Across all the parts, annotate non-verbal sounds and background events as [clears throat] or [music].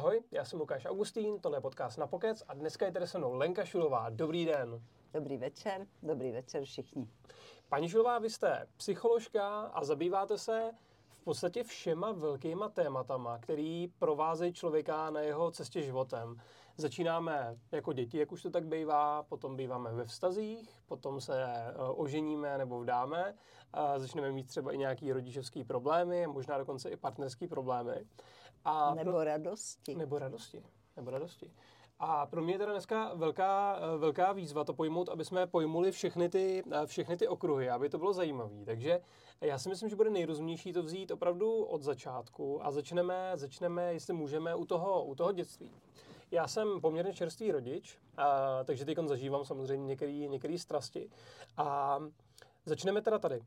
Ahoj, já jsem Lukáš Augustín, tohle je podcast na Pokec a dneska je tady se mnou Lenka Šulová. Dobrý den. Dobrý večer, dobrý večer všichni. Paní Šulová, vy jste psycholožka a zabýváte se v podstatě všema velkýma tématama, který provázejí člověka na jeho cestě životem. Začínáme jako děti, jak už to tak bývá, potom býváme ve vztazích, potom se eh, oženíme nebo vdáme, a začneme mít třeba i nějaký rodičovský problémy, možná dokonce i partnerský problémy. A nebo pro... radosti. Nebo radosti. Nebo radosti. A pro mě je teda dneska velká, velká výzva to pojmout, aby jsme pojmuli všechny ty, všechny ty okruhy, aby to bylo zajímavé. Takže já si myslím, že bude nejrozumnější to vzít opravdu od začátku a začneme, začneme jestli můžeme, u toho, u toho dětství. Já jsem poměrně čerstvý rodič, a, takže teď zažívám samozřejmě některé strasti. A začneme teda tady.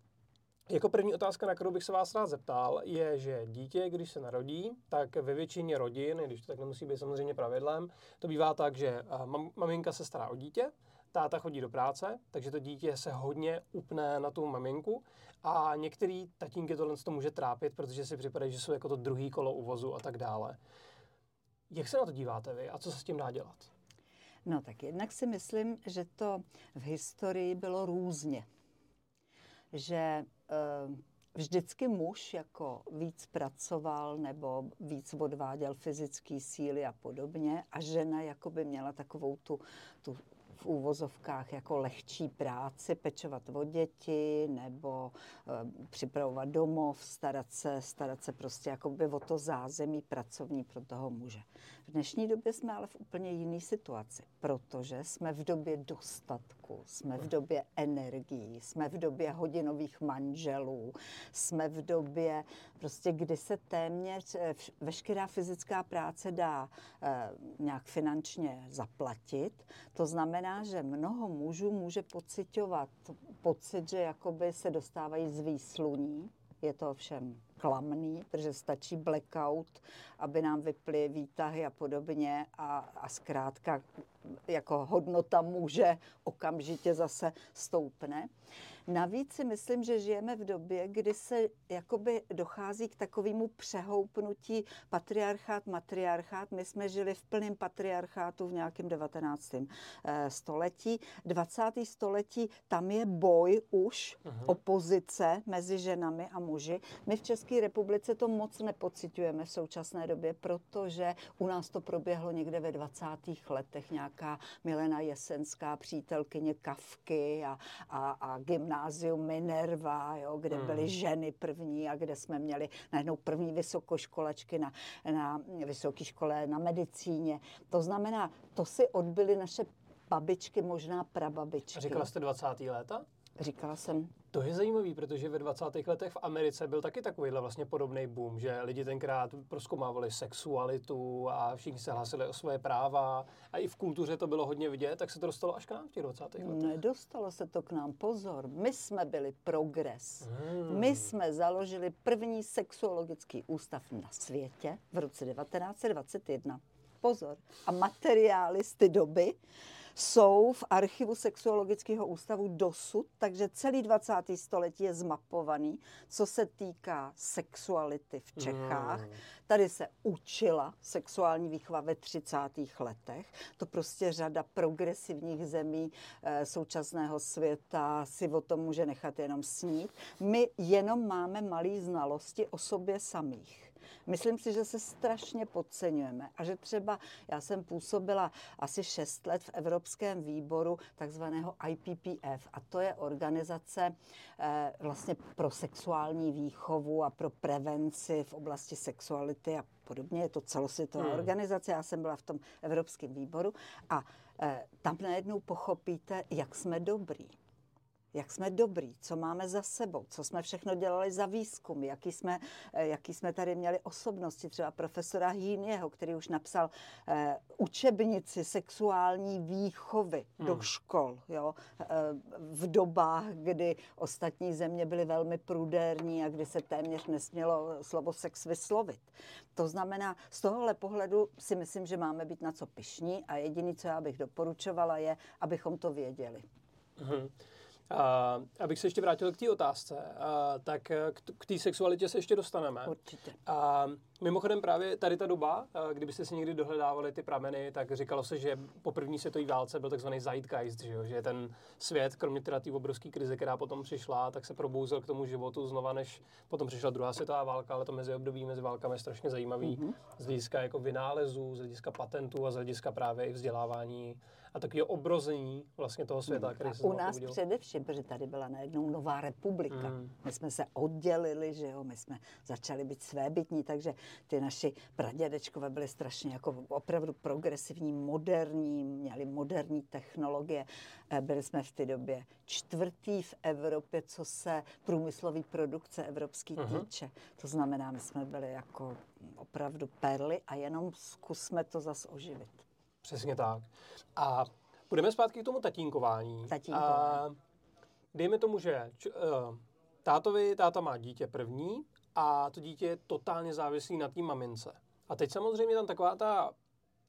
Jako první otázka, na kterou bych se vás rád zeptal, je, že dítě, když se narodí, tak ve většině rodin, když to tak nemusí být samozřejmě pravidlem, to bývá tak, že mam, maminka se stará o dítě, táta chodí do práce, takže to dítě se hodně upne na tu maminku a některý tatínky tohle to může trápit, protože si připadají, že jsou jako to druhý kolo uvozu a tak dále. Jak se na to díváte vy a co se s tím dá dělat? No tak jednak si myslím, že to v historii bylo různě. Že vždycky muž jako víc pracoval nebo víc odváděl fyzické síly a podobně a žena jako by měla takovou tu, tu v úvozovkách jako lehčí práci, pečovat o děti nebo e, připravovat domov, starat se, starat se prostě jakoby o to zázemí pracovní pro toho muže. V dnešní době jsme ale v úplně jiné situaci, protože jsme v době dostatku, jsme v době energií, jsme v době hodinových manželů, jsme v době prostě, kdy se téměř e, veškerá fyzická práce dá e, nějak finančně zaplatit. To znamená, že mnoho mužů může pocitovat pocit, že jakoby se dostávají z výsluní. Je to ovšem klamný, protože stačí blackout, aby nám vyply výtahy a podobně a, a zkrátka jako hodnota muže okamžitě zase stoupne. Navíc si myslím, že žijeme v době, kdy se jakoby dochází k takovému přehoupnutí patriarchát, matriarchát. My jsme žili v plném patriarchátu v nějakém 19. Eh, století. 20. století, tam je boj už, opozice mezi ženami a muži. My v České republice to moc nepocitujeme v současné době, protože u nás to proběhlo někde ve 20. letech nějaká Milena Jesenská, přítelkyně Kavky a, a, a gymnázium Minerva, jo, kde hmm. byly ženy první a kde jsme měli najednou první vysokoškolačky na, na vysoké škole na medicíně. To znamená, to si odbyly naše babičky, možná prababičky. A říkala jste 20. léta? Říkala jsem. To je zajímavé, protože ve 20. letech v Americe byl taky takovýhle vlastně podobný boom, že lidi tenkrát proskoumávali sexualitu a všichni se hlásili o svoje práva a i v kultuře to bylo hodně vidět, tak se to dostalo až k nám v těch 20. letech. Nedostalo se to k nám, pozor. My jsme byli progres. Hmm. My jsme založili první sexuologický ústav na světě v roce 1921. Pozor. A materiály z té doby jsou v archivu Sexuologického ústavu dosud, takže celý 20. století je zmapovaný, co se týká sexuality v Čechách. Mm. Tady se učila sexuální výchova ve 30. letech. To prostě řada progresivních zemí e, současného světa si o tom může nechat jenom snít. My jenom máme malé znalosti o sobě samých. Myslím si, že se strašně podceňujeme a že třeba já jsem působila asi 6 let v Evropském výboru takzvaného IPPF a to je organizace eh, vlastně pro sexuální výchovu a pro prevenci v oblasti sexuality a podobně. Je to celosvětová hmm. organizace, já jsem byla v tom Evropském výboru a eh, tam najednou pochopíte, jak jsme dobrý jak jsme dobrý, co máme za sebou, co jsme všechno dělali za výzkum, jaký jsme, eh, jaký jsme tady měli osobnosti, třeba profesora Hýnieho, který už napsal eh, učebnici sexuální výchovy hmm. do škol, jo, eh, v dobách, kdy ostatní země byly velmi prudérní a kdy se téměř nesmělo slovo sex vyslovit. To znamená, z tohohle pohledu si myslím, že máme být na co pišní a jediný, co já bych doporučovala, je, abychom to věděli. Hmm. Uh, abych se ještě vrátil k té otázce, uh, tak k té sexualitě se ještě dostaneme. Určitě. Uh, mimochodem právě tady ta doba, uh, kdybyste si někdy dohledávali ty prameny, tak říkalo se, že po první světové válce byl takzvaný zeitgeist, že, jo? že ten svět, kromě teda té obrovské krize, která potom přišla, tak se probouzel k tomu životu znova, než potom přišla druhá světová válka, ale to mezi období mezi válkami je strašně zajímavý mm-hmm. z hlediska jako vynálezů, z hlediska patentů a z hlediska právě i vzdělávání a takového obrození vlastně toho světa, hmm. který se U nás především, protože tady byla najednou nová republika. Mm. My jsme se oddělili, že jo, my jsme začali být svébytní, takže ty naši pradědečkové byli strašně jako opravdu progresivní, moderní, měli moderní technologie. Eh, byli jsme v té době čtvrtý v Evropě, co se průmyslové produkce evropský mm-hmm. týče. To znamená, my jsme byli jako opravdu perly a jenom zkusme to zas oživit. Přesně tak. A půjdeme zpátky k tomu tatínkování. Tatínkování. A dejme tomu, že č, uh, tátovi, táta má dítě první a to dítě je totálně závislý na té mamince. A teď samozřejmě tam taková ta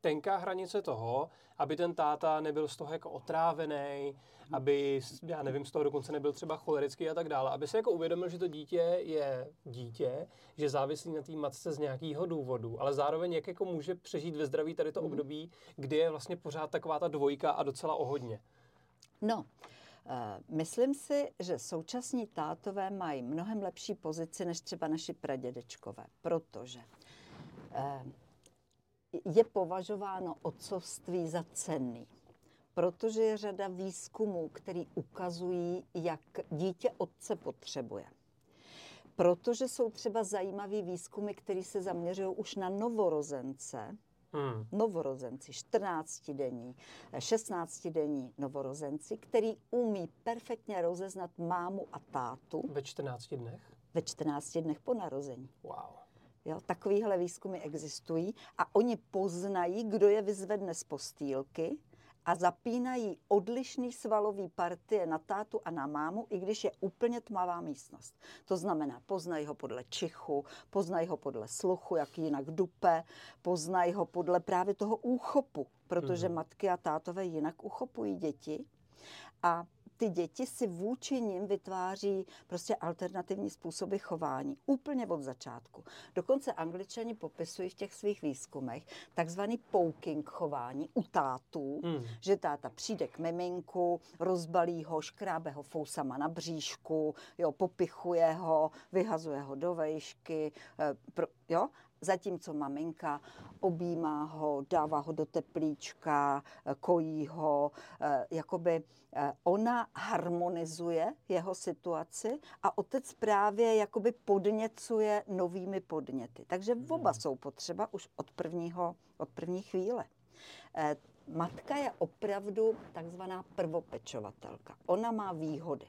tenká hranice toho, aby ten táta nebyl z toho jako otrávený, aby, já nevím, z toho dokonce nebyl třeba cholerický a tak dále, aby se jako uvědomil, že to dítě je dítě, že závislí na té matce z nějakého důvodu, ale zároveň jak jako může přežít ve zdraví tady to hmm. období, kdy je vlastně pořád taková ta dvojka a docela ohodně. No, Uh, myslím si, že současní tátové mají mnohem lepší pozici než třeba naši pradědečkové, protože uh, je považováno otcovství za cenný, protože je řada výzkumů, který ukazují, jak dítě otce potřebuje. Protože jsou třeba zajímavé výzkumy, které se zaměřují už na novorozence, Hmm. Novorozenci, 14-denní, 16-denní novorozenci, který umí perfektně rozeznat mámu a tátu. Ve 14 dnech? Ve 14 dnech po narození. Wow. Jo, takovýhle výzkumy existují a oni poznají, kdo je vyzvedne z postýlky a zapínají odlišný svalový partie na tátu a na mámu, i když je úplně tmavá místnost. To znamená, poznají ho podle čichu, poznají ho podle sluchu, jak jinak dupe, poznají ho podle právě toho úchopu, protože mm. matky a tátové jinak uchopují děti. A ty děti si vůči nim vytváří prostě alternativní způsoby chování. Úplně od začátku. Dokonce angličani popisují v těch svých výzkumech takzvaný poking chování u tátů, hmm. že táta přijde k miminku, rozbalí ho, škrábe ho fousama na bříšku, jo, popichuje ho, vyhazuje ho do vejšky, eh, pro, jo, zatímco maminka objímá ho, dává ho do teplíčka, kojí ho, eh, jakoby eh, ona harmonizuje jeho situaci a otec právě jakoby podněcuje novými podněty. Takže oba hmm. jsou potřeba už od, prvního, od první chvíle. Eh, matka je opravdu takzvaná prvopečovatelka. Ona má výhody.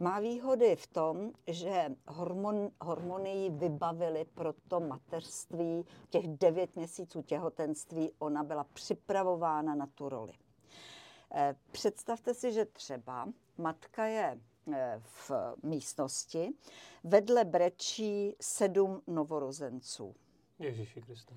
Má výhody v tom, že hormon, hormony ji vybavily pro to mateřství, těch devět měsíců těhotenství, ona byla připravována na tu roli. Eh, představte si, že třeba matka je eh, v místnosti, vedle brečí sedm novorozenců. Ježíši Kriste.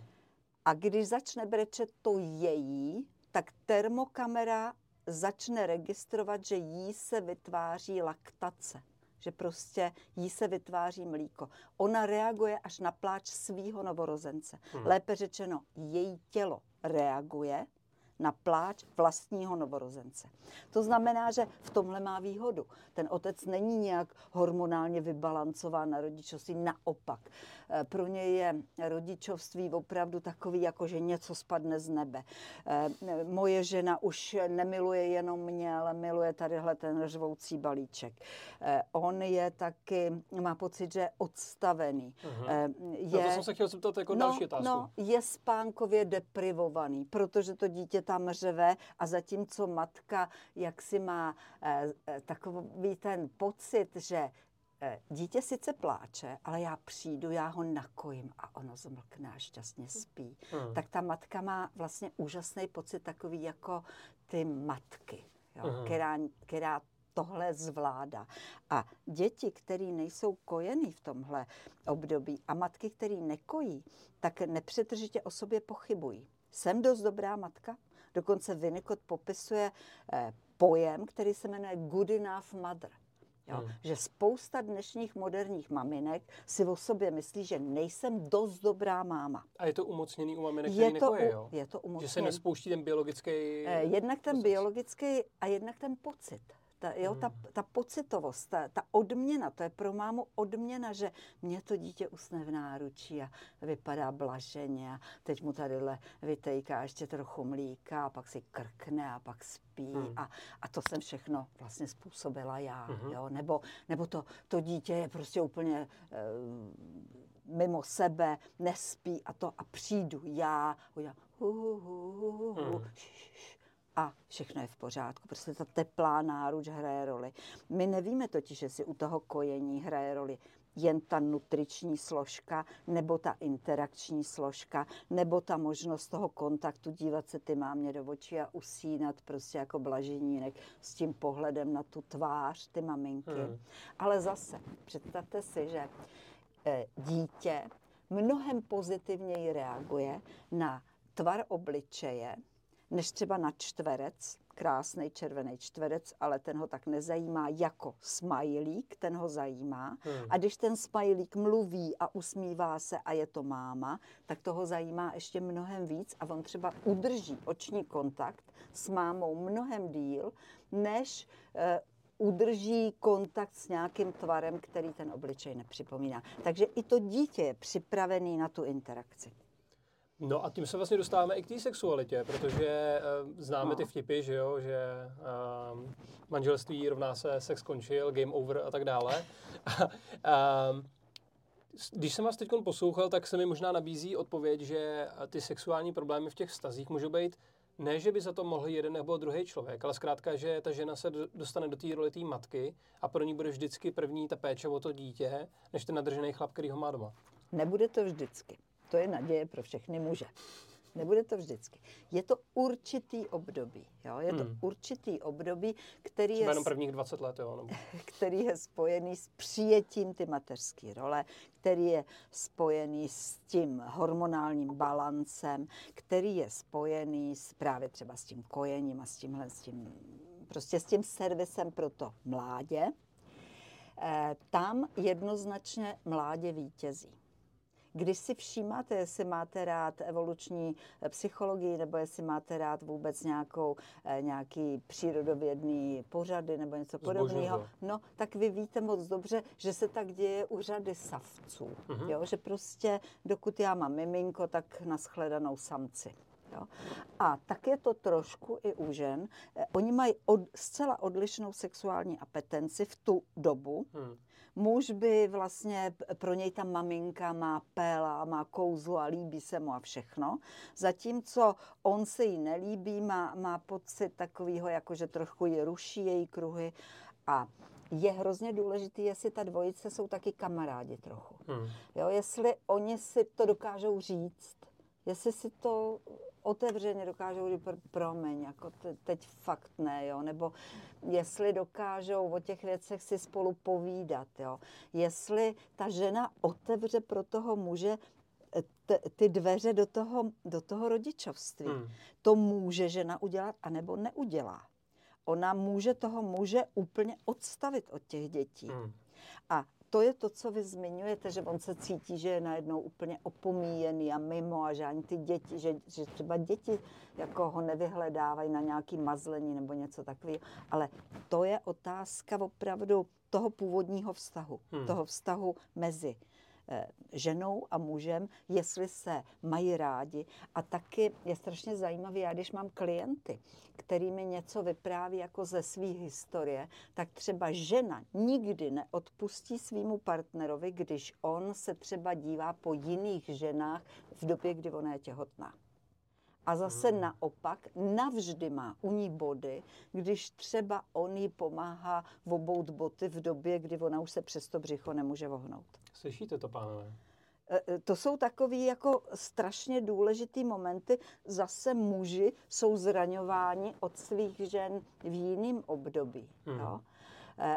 A když začne brečet to její, tak termokamera začne registrovat, že jí se vytváří laktace že prostě jí se vytváří mlíko. Ona reaguje až na pláč svého novorozence. Hmm. Lépe řečeno, její tělo reaguje na pláč vlastního novorozence. To znamená, že v tomhle má výhodu. Ten otec není nějak hormonálně vybalancován na rodičovství, naopak. Eh, pro něj je rodičovství opravdu takový, jako že něco spadne z nebe. Eh, moje žena už nemiluje jenom mě, ale miluje tadyhle ten řvoucí balíček. Eh, on je taky, má pocit, že je odstavený. Uh-huh. Je, no to jsem se chtěl zeptat jako no, další otázku. No, je spánkově deprivovaný, protože to dítě tam řve a zatímco matka jak si má eh, takový ten pocit, že Eh, dítě sice pláče, ale já přijdu, já ho nakojím a ono zmlkne a šťastně spí. Hmm. Tak ta matka má vlastně úžasný pocit takový jako ty matky, jo, hmm. která, která tohle zvládá. A děti, které nejsou kojený v tomhle období a matky, které nekojí, tak nepřetržitě o sobě pochybují. Jsem dost dobrá matka? Dokonce Winnicott popisuje eh, pojem, který se jmenuje Good Enough Mother. Jo? Hmm. Že spousta dnešních moderních maminek si o sobě myslí, že nejsem dost dobrá máma. A je to umocněný u maminek, je to, nekoje, jo? Je to umocněný. Že se nespouští ten biologický... Eh, jednak ten biologický a jednak ten pocit. Ta, jo, ta, hmm. ta pocitovost, ta, ta odměna, to je pro mámu odměna, že mě to dítě usne v náručí a vypadá blaženě a teď mu tadyhle vytejká ještě trochu mlíka a pak si krkne a pak spí hmm. a, a to jsem všechno vlastně způsobila já. Hmm. Jo? Nebo, nebo to, to dítě je prostě úplně e, mimo sebe, nespí a to a přijdu já, udělám hu, hu, hu, hu, hu, hmm a všechno je v pořádku. Prostě ta teplá náruč hraje roli. My nevíme totiž, jestli u toho kojení hraje roli jen ta nutriční složka, nebo ta interakční složka, nebo ta možnost toho kontaktu, dívat se ty mámě do očí a usínat prostě jako blaženínek s tím pohledem na tu tvář ty maminky. Hmm. Ale zase, představte si, že eh, dítě mnohem pozitivněji reaguje na tvar obličeje, než třeba na čtverec, krásný červený čtverec, ale ten ho tak nezajímá jako smajlík, ten ho zajímá. Hmm. A když ten smajlík mluví a usmívá se a je to máma, tak toho zajímá ještě mnohem víc a on třeba udrží oční kontakt s mámou mnohem díl, než eh, udrží kontakt s nějakým tvarem, který ten obličej nepřipomíná. Takže i to dítě je připravený na tu interakci. No a tím se vlastně dostáváme i k té sexualitě, protože uh, známe no. ty vtipy, že jo, že uh, manželství rovná se sex končil, game over a tak dále. [laughs] uh, když jsem vás teď poslouchal, tak se mi možná nabízí odpověď, že ty sexuální problémy v těch vztazích můžou být ne, že by za to mohl jeden nebo druhý člověk, ale zkrátka, že ta žena se dostane do té roli té matky a pro ní bude vždycky první ta péče o to dítě, než ten nadržený chlap, který ho má doma. Nebude to vždycky. To je naděje pro všechny muže. Nebude to vždycky. Je to určitý období. Jo? Je to hmm. určitý období, který Třeba je, jenom prvních 20 let, jo? Nebo... [laughs] který je spojený s přijetím ty mateřské role, který je spojený s tím hormonálním balancem, který je spojený s, právě třeba s tím kojením a s tímhle, s tím, prostě s tím servisem pro to mládě. E, tam jednoznačně mládě vítězí. Když si všímáte, jestli máte rád evoluční eh, psychologii, nebo jestli máte rád vůbec nějakou, eh, nějaký přírodovědný pořady nebo něco podobného, no, tak vy víte moc dobře, že se tak děje u řady savců. Mm-hmm. Jo? Že prostě, dokud já mám miminko, tak naschledanou samci. Jo? A tak je to trošku i u žen. Eh, oni mají od, zcela odlišnou sexuální apetenci v tu dobu. Hmm muž by vlastně, pro něj ta maminka má péla, má kouzlo a líbí se mu a všechno. Zatímco on se jí nelíbí, má, má pocit takového, jako že trochu je ruší její kruhy a je hrozně důležitý, jestli ta dvojice jsou taky kamarádi trochu. Hmm. Jo, jestli oni si to dokážou říct, jestli si to otevřeně dokážou říct, promiň, jako te, teď fakt ne, jo, nebo jestli dokážou o těch věcech si spolu povídat, jo, jestli ta žena otevře pro toho muže eh, t, ty dveře do toho, do toho rodičovství. Hmm. To může žena udělat, anebo neudělá. Ona může toho muže úplně odstavit od těch dětí. Hmm. A to je to, co vy zmiňujete, že on se cítí, že je najednou úplně opomíjený a mimo a že ani ty děti, že, že třeba děti jako ho nevyhledávají na nějaký mazlení nebo něco takového. Ale to je otázka opravdu toho původního vztahu. Hmm. Toho vztahu mezi ženou a mužem, jestli se mají rádi. A taky je strašně zajímavé, já když mám klienty, který mi něco vypráví jako ze své historie, tak třeba žena nikdy neodpustí svýmu partnerovi, když on se třeba dívá po jiných ženách v době, kdy ona je těhotná. A zase hmm. naopak navždy má u ní body, když třeba on jí pomáhá obout boty v době, kdy ona už se přes to břicho nemůže vohnout. Slyšíte to, pánové? E, e, to jsou takový jako strašně důležitý momenty. Zase muži jsou zraňováni od svých žen v jiném období. Hmm. Jo?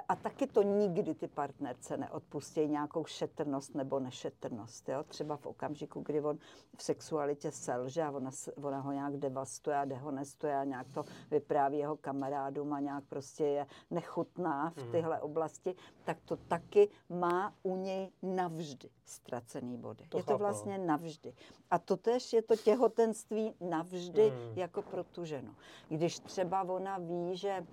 A taky to nikdy ty partnerce neodpustí nějakou šetrnost nebo nešetrnost. Jo? Třeba v okamžiku, kdy on v sexualitě selže a ona, ona ho nějak devastuje a dehonestuje a nějak to vypráví jeho kamarádům a nějak prostě je nechutná v Mhm. tyhle oblasti, tak to taky má u něj navždy ztracený body. To je to chápu, no. vlastně navždy. A to tež je to těhotenství navždy Mm. jako pro tu ženu. Když třeba ona ví, že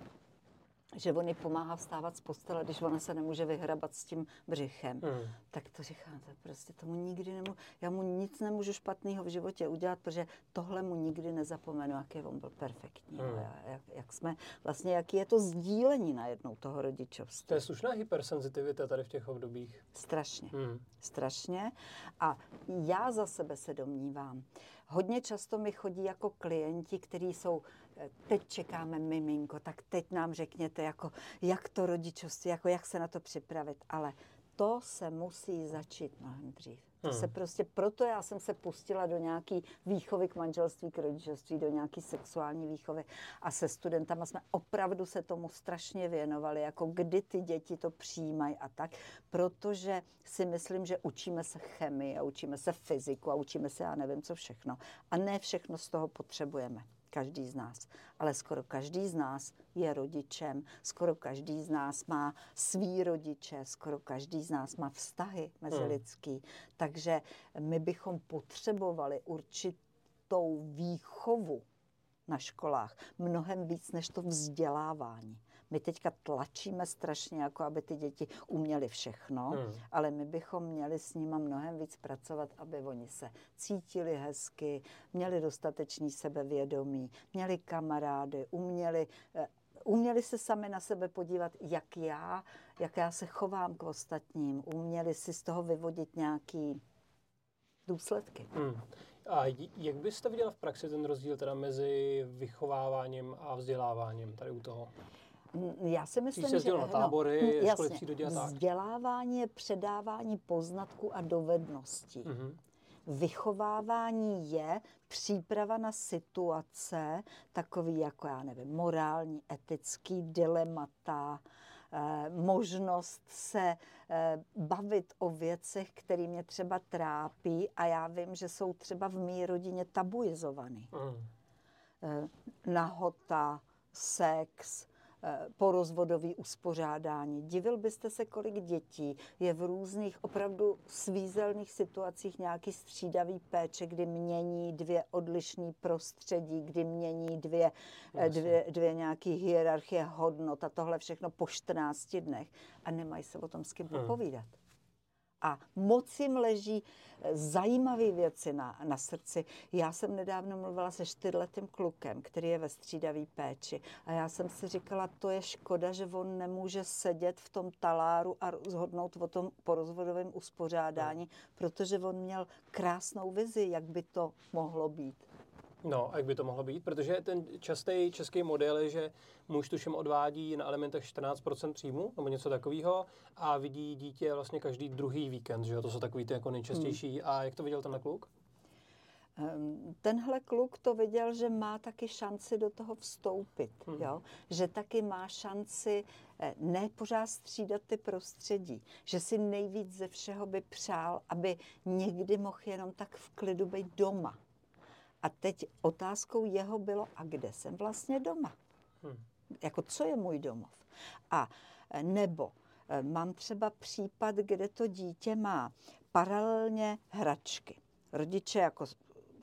že on pomáhá vstávat z postele, když ona se nemůže vyhrabat s tím břichem. Hmm. Tak to říká, to prostě tomu nikdy nemůžu, já mu nic nemůžu špatného v životě udělat, protože tohle mu nikdy nezapomenu, jaký on byl perfektní. Hmm. Jak, jak, jsme, vlastně jaký je to sdílení najednou toho rodičovství. To je slušná hypersenzitivita tady v těch obdobích. Strašně. Hmm. strašně. A já za sebe se domnívám, hodně často mi chodí jako klienti, kteří jsou, teď čekáme miminko, tak teď nám řekněte, jako, jak to rodičovství, jako jak se na to připravit. Ale to se musí začít mnohem dřív. To Hmm. se prostě, proto já jsem se pustila do nějaký výchovy k manželství, k rodičovství, do nějaký sexuální výchovy a se studentama jsme opravdu se tomu strašně věnovali, jako kdy ty děti to přijímají a tak, protože si myslím, že učíme se chemii a učíme se fyziku a učíme se já nevím co všechno. A ne všechno z toho potřebujeme každý z nás. Ale skoro každý z nás je rodičem, skoro každý z nás má svý rodiče, skoro každý z nás má vztahy mezilidský. Hmm. Takže my bychom potřebovali určitou výchovu na školách mnohem víc než to vzdělávání. My teďka tlačíme strašně, jako aby ty děti uměly všechno, Hmm. ale my bychom měli s nima mnohem víc pracovat, aby oni se cítili hezky, měli dostatečný sebevědomí, měli kamarády, uměli, eh, uměli se sami na sebe podívat, jak já, jak já se chovám k ostatním, uměli si z toho vyvodit nějaký důsledky. Hmm. A jak byste viděla v praxi ten rozdíl teda mezi vychováváním a vzděláváním tady u toho? Mm, Já si myslím, se že na tábory, mm, školy jasně. přírodě a tak. Vzdělávání je předávání poznatků a dovedností. Mhm. Vychovávání je příprava na situace, takový jako, já nevím, morální, etický dilemata, eh, možnost se eh, bavit o věcech, které mě třeba trápí a já vím, že jsou třeba v mé rodině tabuizovaný. Mhm. Eh, nahota, sex, porozvodový uspořádání. Divil byste se, kolik dětí je v různých opravdu svízelných situacích nějaký střídavý péče, kdy mění dvě odlišné prostředí, kdy mění dvě, eh, Jasně. dvě, dvě nějaké hierarchie hodnot a tohle všechno po 14 dnech a nemají se o tom s kým Hmm. A moc jim leží eh, zajímavé věci na, na srdci. Já jsem nedávno mluvila se čtyřletým klukem, který je ve střídavé péči. A já jsem si říkala, to je škoda, že on nemůže sedět v tom taláru a rozhodnout o tom porozvodovém uspořádání, protože on měl krásnou vizi, jak by to mohlo být. No, a jak by to mohlo být? Protože ten častý český model je, že muž tuším odvádí na alimentech 14% příjmu, nebo něco takového, a vidí dítě vlastně každý druhý víkend, že jo? To jsou takový ty jako nejčastější. Hmm. A jak to viděl ten kluk? Ehm, Tenhle kluk to viděl, že má taky šanci do toho vstoupit, Hmm. jo? že taky má šanci eh, ne pořád střídat ty prostředí, že si nejvíc ze všeho by přál, aby někdy mohl jenom tak v klidu být doma. A teď otázkou jeho bylo, a kde jsem vlastně doma? Hmm. Jako co je můj domov? A eh, nebo eh, mám třeba případ, kde to dítě má paralelně hračky. Rodiče jako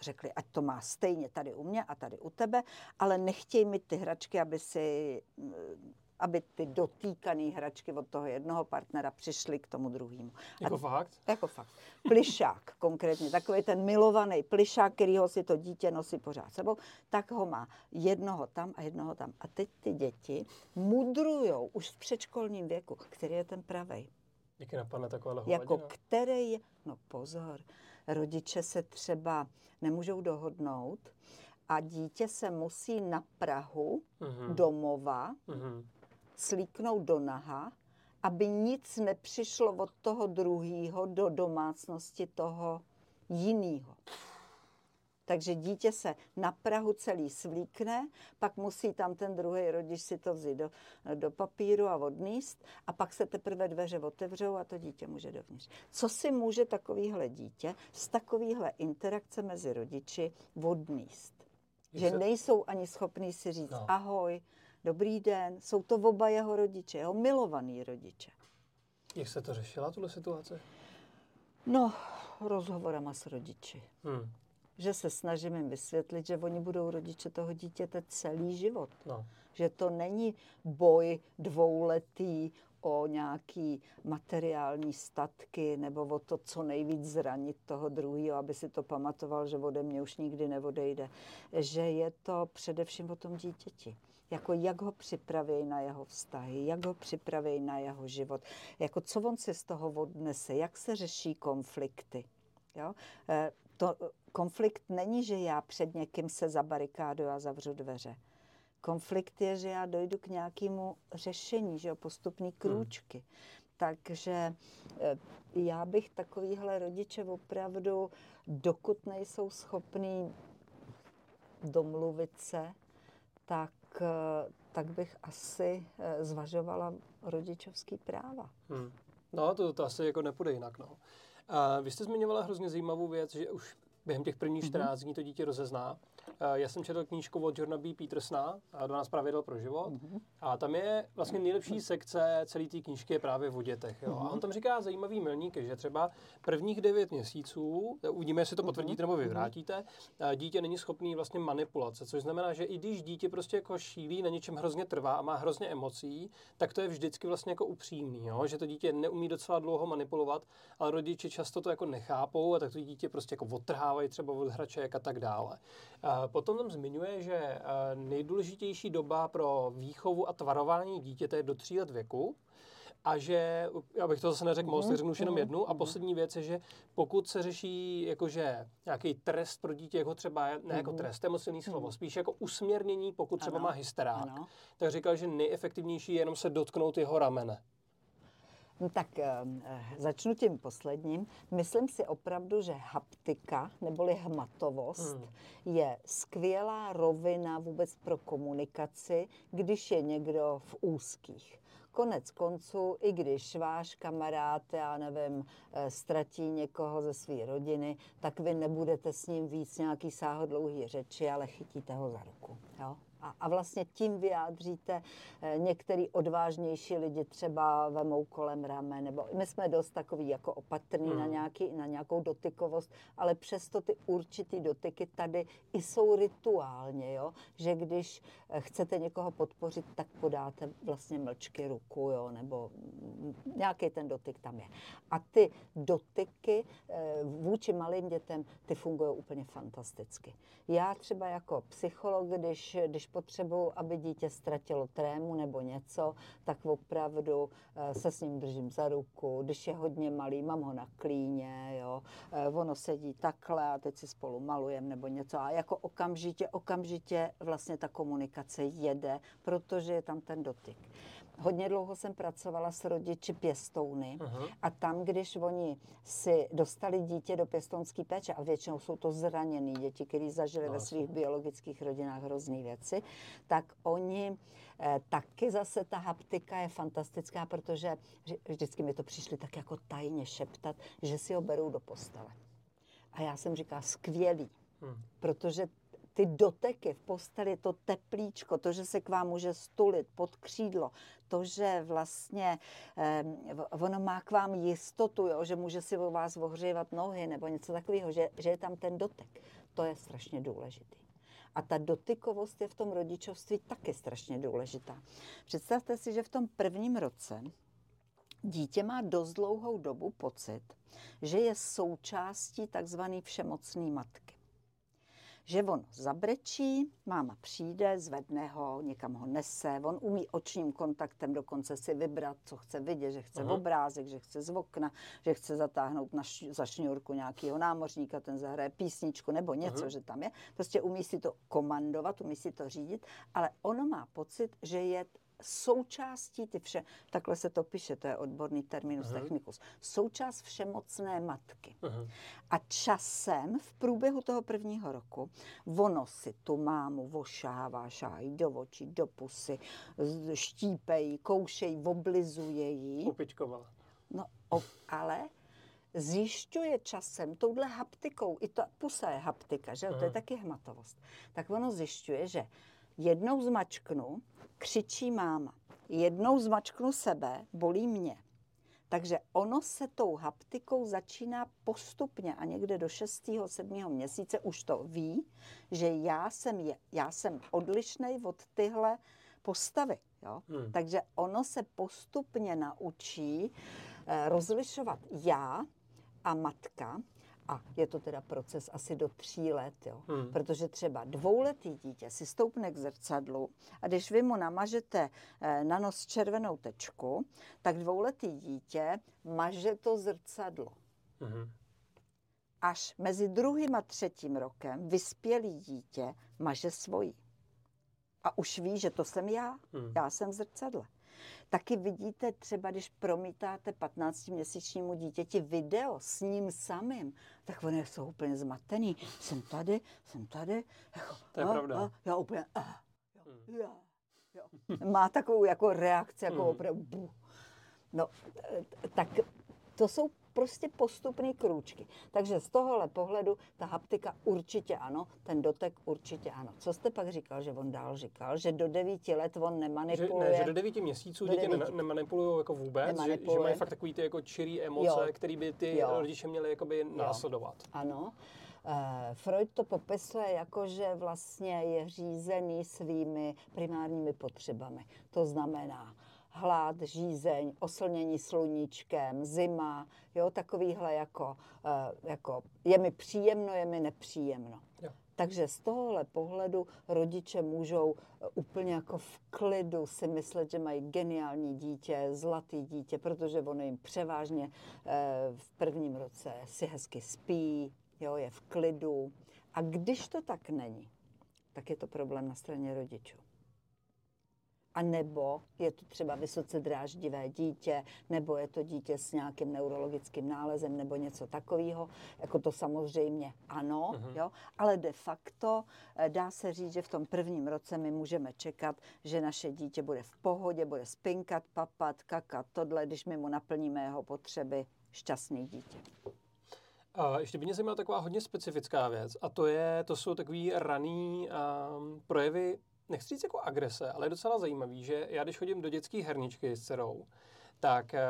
řekli, ať to má stejně tady u mě a tady u tebe, ale nechtějí mi ty hračky, aby si aby ty dotýkané hračky od toho jednoho partnera přišly k tomu druhému. Jako A fakt? jako fakt. Plišák [laughs] konkrétně, takový ten milovaný plišák, kterýho si to dítě nosí pořád sebou, tak ho má jednoho tam a jednoho tam. A teď ty děti mudrujou už v předškolním věku, který je ten pravej. Jak je napadne takováhle Jako hovadina? který je, no pozor, rodiče se třeba nemůžou dohodnout a dítě se musí na Prahu Mhm. domova Mhm. Slíknout do naha, aby nic nepřišlo od toho druhého do domácnosti toho jiného. Takže dítě se na Prahu celý svlíkne, pak musí tam ten druhý rodič si to vzít do, do papíru a odníst a pak se teprve dveře otevřou a to dítě může dovnitř. Co si může takovýhle dítě z takovýhle interakce mezi rodiči odníst? Že nejsou ani schopní si říct no. ahoj, dobrý den, jsou to oba jeho rodiče, jeho milovaný rodiče. Jak se to řešila, tuhle situace? No, rozhovorama s rodiči. Hmm. Že se snažím jim vysvětlit, že oni budou rodiče toho dítěte celý život. No. Že to není boj dvouletý o nějaký materiální statky nebo o to, co nejvíc zranit toho druhého, aby si to pamatoval, že ode mě už nikdy neodejde. Že je to především o tom dítěti jako jak ho připraví na jeho vztahy, jak ho připraví na jeho život, jako co on si z toho odnese, jak se řeší konflikty. Jo? Eh, to, konflikt není, že já před někým se zabarikádu a zavřu dveře. Konflikt je, že já dojdu k nějakému řešení, že jo, postupný hmm. krůčky. Hmm. Takže eh, já bych takovýhle rodiče opravdu, dokud nejsou schopní domluvit se, tak tak bych asi eh, zvažovala rodičovský práva. Hmm. No, to, to asi jako nepůjde jinak. No. A vy jste zmiňovala hrozně zajímavou věc, že už během těch prvních 14 mm-hmm. dní to dítě rozezná. Eh, já jsem četl knížku od Jorna B. Petersona, 12 pravidel pro život. Mm-hmm. A tam je vlastně nejlepší sekce celé té knížky je právě o dětech. Jo? Mm-hmm. A on mhm. tam říká zajímavý milník, že třeba prvních 9 měsíců, eh, uvidíme, jestli to mhm. potvrdíte nebo vyvrátíte, eh, dítě není schopný vlastně manipulace, což znamená, že i když dítě prostě jako šílí, na něčem hrozně trvá a má hrozně emocí, tak to je vždycky vlastně jako upřímný, jo? že to dítě neumí docela dlouho manipulovat, ale rodiče často to jako nechápou a tak to dítě prostě jako odtrhávají třeba od hraček a tak dále. Potom tam zmiňuje, že eh, nejdůležitější doba pro výchovu a tvarování dítěte je do tří let věku, a že, já bych to zase neřekl moc, mm-hmm. řeknu už jenom mhm, jednu. A mhm. poslední věc je, že pokud se řeší jakože nějaký trest pro dítě, jako třeba, ne jako mhm. trest, to je moc silný slovo, spíš jako usměrnění, pokud třeba ano. má hysterák, ano. tak říkal, že nejefektivnější je jenom se dotknout jeho ramene. No tak eh, začnu tím posledním. Myslím si opravdu, že haptika neboli hmatovost hmm. je skvělá rovina vůbec pro komunikaci, když je někdo v úzkých. Konec konců, i když váš kamarád, já nevím, eh, ztratí někoho ze své rodiny, tak vy nebudete s ním víc nějaký sáhodlouhý řeči, ale chytíte ho za ruku. Jo? A, a vlastně tím vyjádříte, eh, některý odvážnější lidi třeba vemou kolem rame, nebo my jsme dost takový jako opatrný hmm. na, nějaký, na nějakou dotykovost, ale přesto ty určitý dotyky tady i jsou rituálně, jo? že když eh, chcete někoho podpořit, tak podáte vlastně mlčky ruku, jo? nebo nějaký ten dotyk tam je. A ty dotyky eh, vůči malým dětem, ty fungují úplně fantasticky. Já třeba jako psycholog, když, když potřebuju, aby dítě ztratilo trému nebo něco, tak opravdu eh, se s ním držím za ruku. Když je hodně malý, mám ho na klíně, jo. Eh, ono sedí takhle a teď si spolu malujem nebo něco. A jako okamžitě, okamžitě vlastně ta komunikace jede, protože je tam ten dotyk. Hodně dlouho jsem pracovala s rodiči pěstouny uh-huh. a tam, když oni si dostali dítě do pěstounské péče, a většinou jsou to zraněné děti, které zažili no, ve svých biologických rodinách hrozný věci, tak oni eh, taky zase ta haptika je fantastická, protože vždycky mi to přišli tak jako tajně šeptat, že si ho berou do postele. A já jsem říkala, skvělý, hmm. protože ty doteky v posteli, to teplíčko, to, že se k vám může stulit pod křídlo, to, že vlastně eh, ono má k vám jistotu, jo, že může si o vás ohřívat nohy nebo něco takového, že, že je tam ten dotek, to je strašně důležitý. A ta dotykovost je v tom rodičovství taky strašně důležitá. Představte si, že v tom prvním roce dítě má dost dlouhou dobu pocit, že je součástí takzvané všemocné matky že on zabrečí, máma přijde, zvedne ho, někam ho nese, on umí očním kontaktem dokonce si vybrat, co chce vidět, že chce uh-huh. obrázek, že chce z okna, že chce zatáhnout na š- za šňůrku nějakého námořníka, ten zahraje písničku nebo něco, uh-huh. že tam je. Prostě umí si to komandovat, umí si to řídit, ale ono má pocit, že je součástí ty vše, takhle se to píše, to je odborný terminus uh-huh. technicus, součást všemocné matky. Uh-huh. A časem v průběhu toho prvního roku ono si tu mámu vošává, šájí do očí, do pusy, štípejí, koušejí, oblizuje jí. Upičkovala. No, o, ale zjišťuje časem touhle haptikou, i ta pusa je haptika, že to je taky hmatovost, tak ono zjišťuje, že jednou zmačknu, křičí máma, jednou zmačknu sebe, bolí mě. Takže ono se tou haptikou začíná postupně a někde do 6. 7. měsíce už to ví, že já jsem, je, já jsem odlišný od tyhle postavy. Jo? Hmm. Takže ono se postupně naučí eh, rozlišovat já a matka, a je to teda proces asi do tří let, jo. Hmm. Protože třeba dvouletý dítě si stoupne k zrcadlu a když vy mu namažete eh, na nos červenou tečku, tak dvouletý dítě maže to zrcadlo. Hmm. Až mezi druhým a třetím rokem vyspělý dítě maže svoji. A už ví, že to jsem já. Hmm. Já jsem v zrcadle. Taky vidíte třeba, když promítáte 15-měsíčnímu dítěti video s ním samým, tak oni jsou úplně zmatený. Jsem tady, jsem tady. Jako, to je a, pravda. A, já úplně, a, jo, hmm. já, jo. Má takovou jako reakci, jako hmm. opravdu. No, tak to jsou prostě postupné krůčky. Takže z tohohle pohledu ta haptika určitě ano, ten dotek určitě ano. Co jste pak říkal, že on dál říkal, že do devíti let on nemanipuluje? Že, ne, že do devíti měsíců do děti devíti. nemanipulují jako vůbec, že, že mají fakt takový ty jako čirý emoce, které by ty jo. rodiče měli jakoby jo. následovat. Ano. Uh, Freud to popisuje jako, že vlastně je řízený svými primárními potřebami. To znamená, hlad, žízeň, oslnění sluníčkem, zima, jo, takovýhle jako, uh, jako je mi příjemno, je mi nepříjemno. Jo. Takže z tohohle pohledu rodiče můžou eh, úplně jako v klidu si myslet, že mají geniální dítě, zlatý dítě, protože ono jim převážně eh, v prvním roce si hezky spí, jo, je v klidu. A když to tak není, tak je to problém na straně rodičů. A nebo je to třeba vysoce dráždivé dítě, nebo je to dítě s nějakým neurologickým nálezem, nebo něco takového. Jako to samozřejmě ano, uh-huh. jo, ale de facto eh, dá se říct, že v tom prvním roce my můžeme čekat, že naše dítě bude v pohodě, bude spinkat, papat, kakat, tohle, když my mu naplníme jeho potřeby, šťastný dítě. A ještě by mě zajímala taková hodně specifická věc a to, je, to jsou takový raný um, projevy nechci říct jako agrese, ale je docela zajímavý, že já když chodím do dětské herničky s dcerou, tak eh,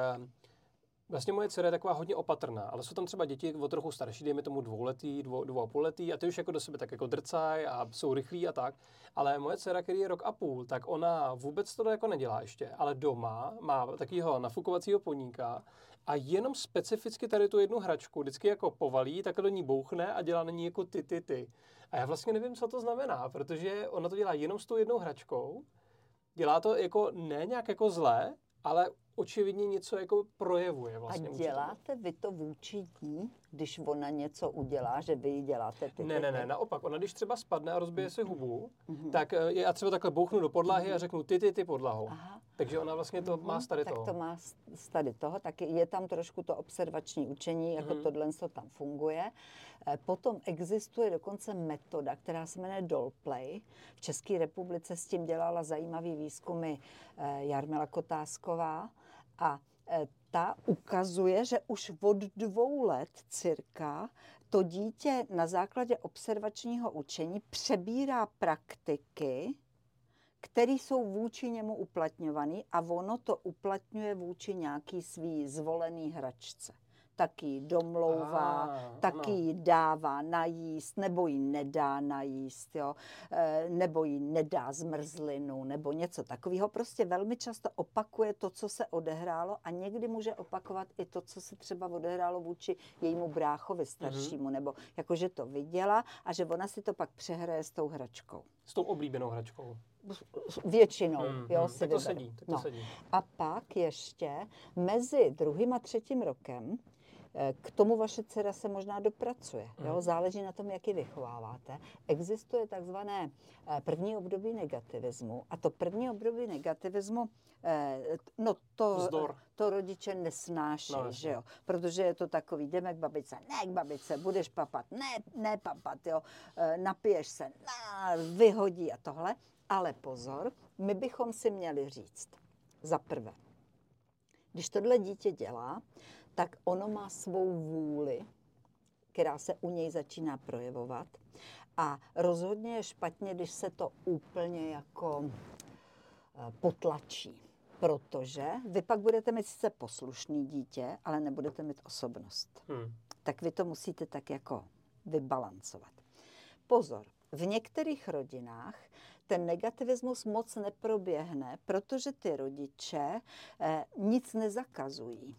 Vlastně moje dcera je taková hodně opatrná, ale jsou tam třeba děti o trochu starší, dejme tomu dvouletý, dvou, dvou a půl letý, a ty už jako do sebe tak jako drcají a jsou rychlí a tak. Ale moje dcera, který je rok a půl, tak ona vůbec to jako nedělá ještě, ale doma má takového nafukovacího poníka a jenom specificky tady tu jednu hračku vždycky jako povalí, tak do ní bouchne a dělá na ní jako ty, ty, ty. A já vlastně nevím, co to znamená, protože ona to dělá jenom s tou jednou hračkou, dělá to jako ne nějak jako zlé, ale očividně něco jako projevuje vlastně. A děláte vy to vůči ní, když ona něco udělá, že vy jí děláte ty Ne, ne, ne, naopak. Ona když třeba spadne a rozbije si hubu, mm-hmm. tak eh, já třeba takhle bouchnu do podlahy mm-hmm. a mhm. řeknu ty, ty, ty podlahu. Aha. Takže ona vlastně to má z tady toho. Tak to má z tady toho, tak je tam trošku to observační učení, jako mm-hmm. tohle to tam funguje. Eh, potom existuje dokonce metoda, která se jmenuje Dollplay. V České republice s tím dělala zajímavý výzkumy eh, Jarmila Kotásková a e, ta ukazuje, že už od dvou let cirka to dítě na základě observačního učení přebírá praktiky, které jsou vůči němu uplatňované a ono to uplatňuje vůči nějaký svý zvolený hračce taky ji domlouvá, ah, taky ji dává najíst, nebo ji nedá najíst, jo? E, nebo ji nedá zmrzlinu, nebo něco takového. Prostě velmi často opakuje to, co se odehrálo a někdy může opakovat i to, co se třeba odehrálo vůči jejímu bráchovi staršímu, mm-hmm. nebo jakože to viděla a že ona si to pak přehraje s tou hračkou. S tou oblíbenou hračkou většinou. Mm, jo, mm, si tak to sedí, tak to no. sedí. A pak ještě mezi druhým a třetím rokem Eh, k tomu vaše dcera se možná dopracuje. Jo? Mhm. Záleží na tom, jak ji vychováváte. Existuje takzvané eh, první období negativismu. A to první období negativismu, eh, no to, to rodiče nesnáší, No, že jo? Protože je to takový, jdeme k babičce, ne k babičce, budeš papat, ne, ne papat, jo? Napiješ se, na, vyhodí a tohle. Ale pozor, my bychom si měli říct, za prvé, když tohle dítě dělá, tak ono má svou vůli, která se u něj začíná projevovat. A rozhodně je špatně, když se to úplně jako eh, potlačí. Protože vy pak budete mít sice poslušný dítě, ale nebudete mít osobnost. Hmm. Tak vy to musíte tak jako vybalancovat. Pozor, v některých rodinách ten negativismus moc neproběhne, protože ty rodiče eh, nic nezakazují.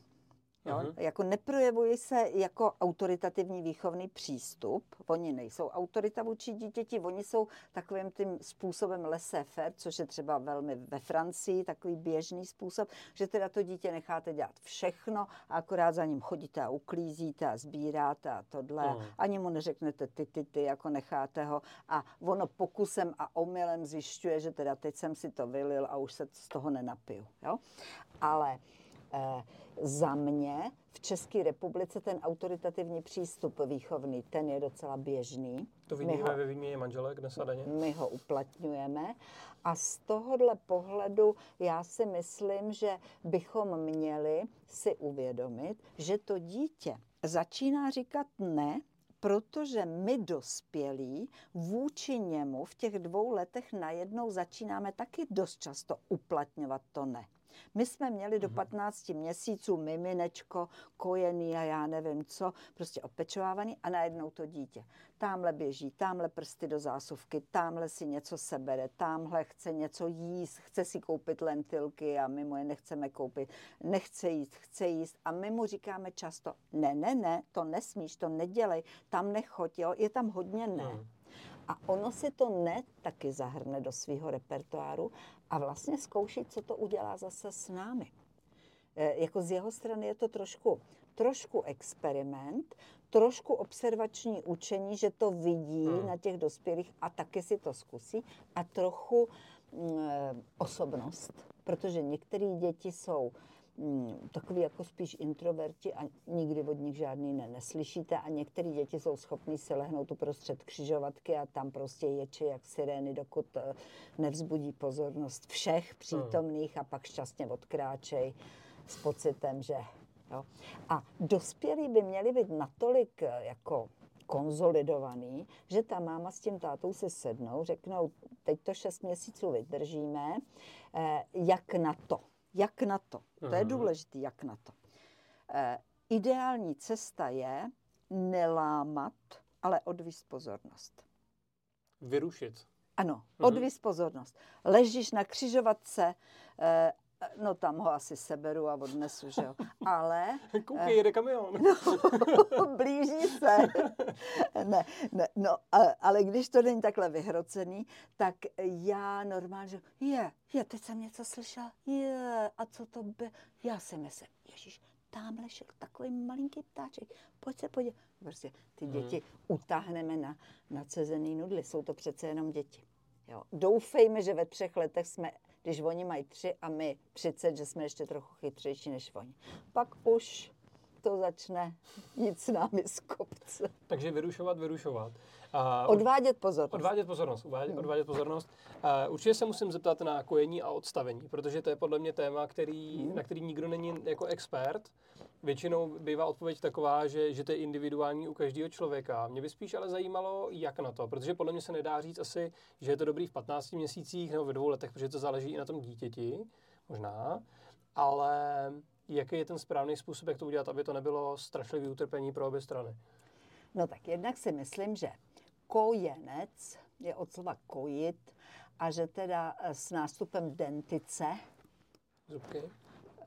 Jo? Mhm. Jako neprojevují se jako autoritativní výchovný přístup. Oni nejsou autorita vůči dítěti, oni jsou takovým tím způsobem laissez-faire, což je třeba velmi ve Francii takový běžný způsob, že teda to dítě necháte dělat všechno a akorát za ním chodíte a uklízíte a sbíráte a tohle. Mhm. Ani mu neřeknete ty, ty, ty, jako necháte ho. A ono pokusem a omylem zjišťuje, že teda teď jsem si to vylil a už se z toho nenapiju. Jo? Ale za mě v České republice ten autoritativní přístup výchovný, ten je docela běžný. To vidíme ho- ve výměně manželek dnes a denně. my ho uplatňujeme. A z tohohle pohledu já si myslím, že bychom měli si uvědomit, že to dítě začíná říkat ne, protože my dospělí vůči němu v těch dvou letech najednou začínáme taky dost často uplatňovat to ne. My jsme měli do 15 měsíců miminečko, kojený a já nevím co, prostě opečovávaný a najednou to dítě. Tamhle běží, tamhle prsty do zásuvky, tamhle si něco sebere, tamhle chce něco jíst, chce si koupit lentilky a my mu je nechceme koupit, nechce jíst, chce jíst a my mu říkáme často, ne, ne, ne, to nesmíš, to nedělej, tam nechoď, jo, je tam hodně ne. Hmm. A ono si to ne taky zahrne do svého repertoáru a vlastně zkouší, co to udělá zase s námi. E, jako z jeho strany je to trošku, trošku experiment, trošku observační učení, že to vidí Hmm. na těch dospělých a taky si to zkusí a trochu mm, e, osobnost, protože některé děti jsou takový jako spíš introverti a nikdy od nich žádný ne neslyšíte a některé děti jsou schopní si lehnout uprostřed křižovatky a tam prostě ječi jak sirény, dokud eh, nevzbudí pozornost všech přítomných a pak šťastně odkráčej s pocitem, že jo. A dospělí by měli být natolik eh, jako konzolidovaný, že ta máma s tím tátou si sednou, řeknou, teď to šest měsíců vydržíme, eh, jak na to. Jak na to? To je Mhm. důležité, jak na to. Eh, ideální cesta je nelámat, ale odvíst pozornost. Vyrušit. Ano, Mhm. odvíst pozornost. Ležíš na křižovatce, eh, no tam ho asi seberu a odnesu, že jo. Ale [laughs] Koukej, jede kamion. [laughs] [laughs] blíží se. ne, ne, no, ale když to není takhle vyhrocený, tak já normálně, že je, je, teď jsem něco slyšela, je, a co to by, já si myslím, ježíš, tamhle šel takový malinký ptáček, pojď se podívat. Prostě ty Mhm. děti utáhneme na nacezený nudly, jsou to přece jenom děti. Jo. Doufejme, že ve třech letech jsme, když oni mají tři a my 30, že jsme ještě trochu chytřejší než oni. Pak už to začne jít s námi z kopce. Takže vyrušovat, vyrušovat. A Odvádět pozornost. Odvádět pozornost, odvádět, Hmm. odvádět pozornost. Uh, určitě se musím zeptat na kojení a odstavení, protože to je podle mě téma, který, Hmm. na který nikdo není jako expert. Většinou bývá odpověď taková, že, že to je individuální u každého člověka. Mě by spíš ale zajímalo, jak na to, protože podle mě se nedá říct asi, že je to dobrý v 15 měsících nebo ve dvou letech, protože to záleží i na tom dítěti, možná, ale jaký je ten správný způsob, jak to udělat, aby to nebylo strašlivý utrpení pro obě strany. No tak jednak si myslím, že kojenec je od slova kojit a že teda s nástupem dentice Zubky?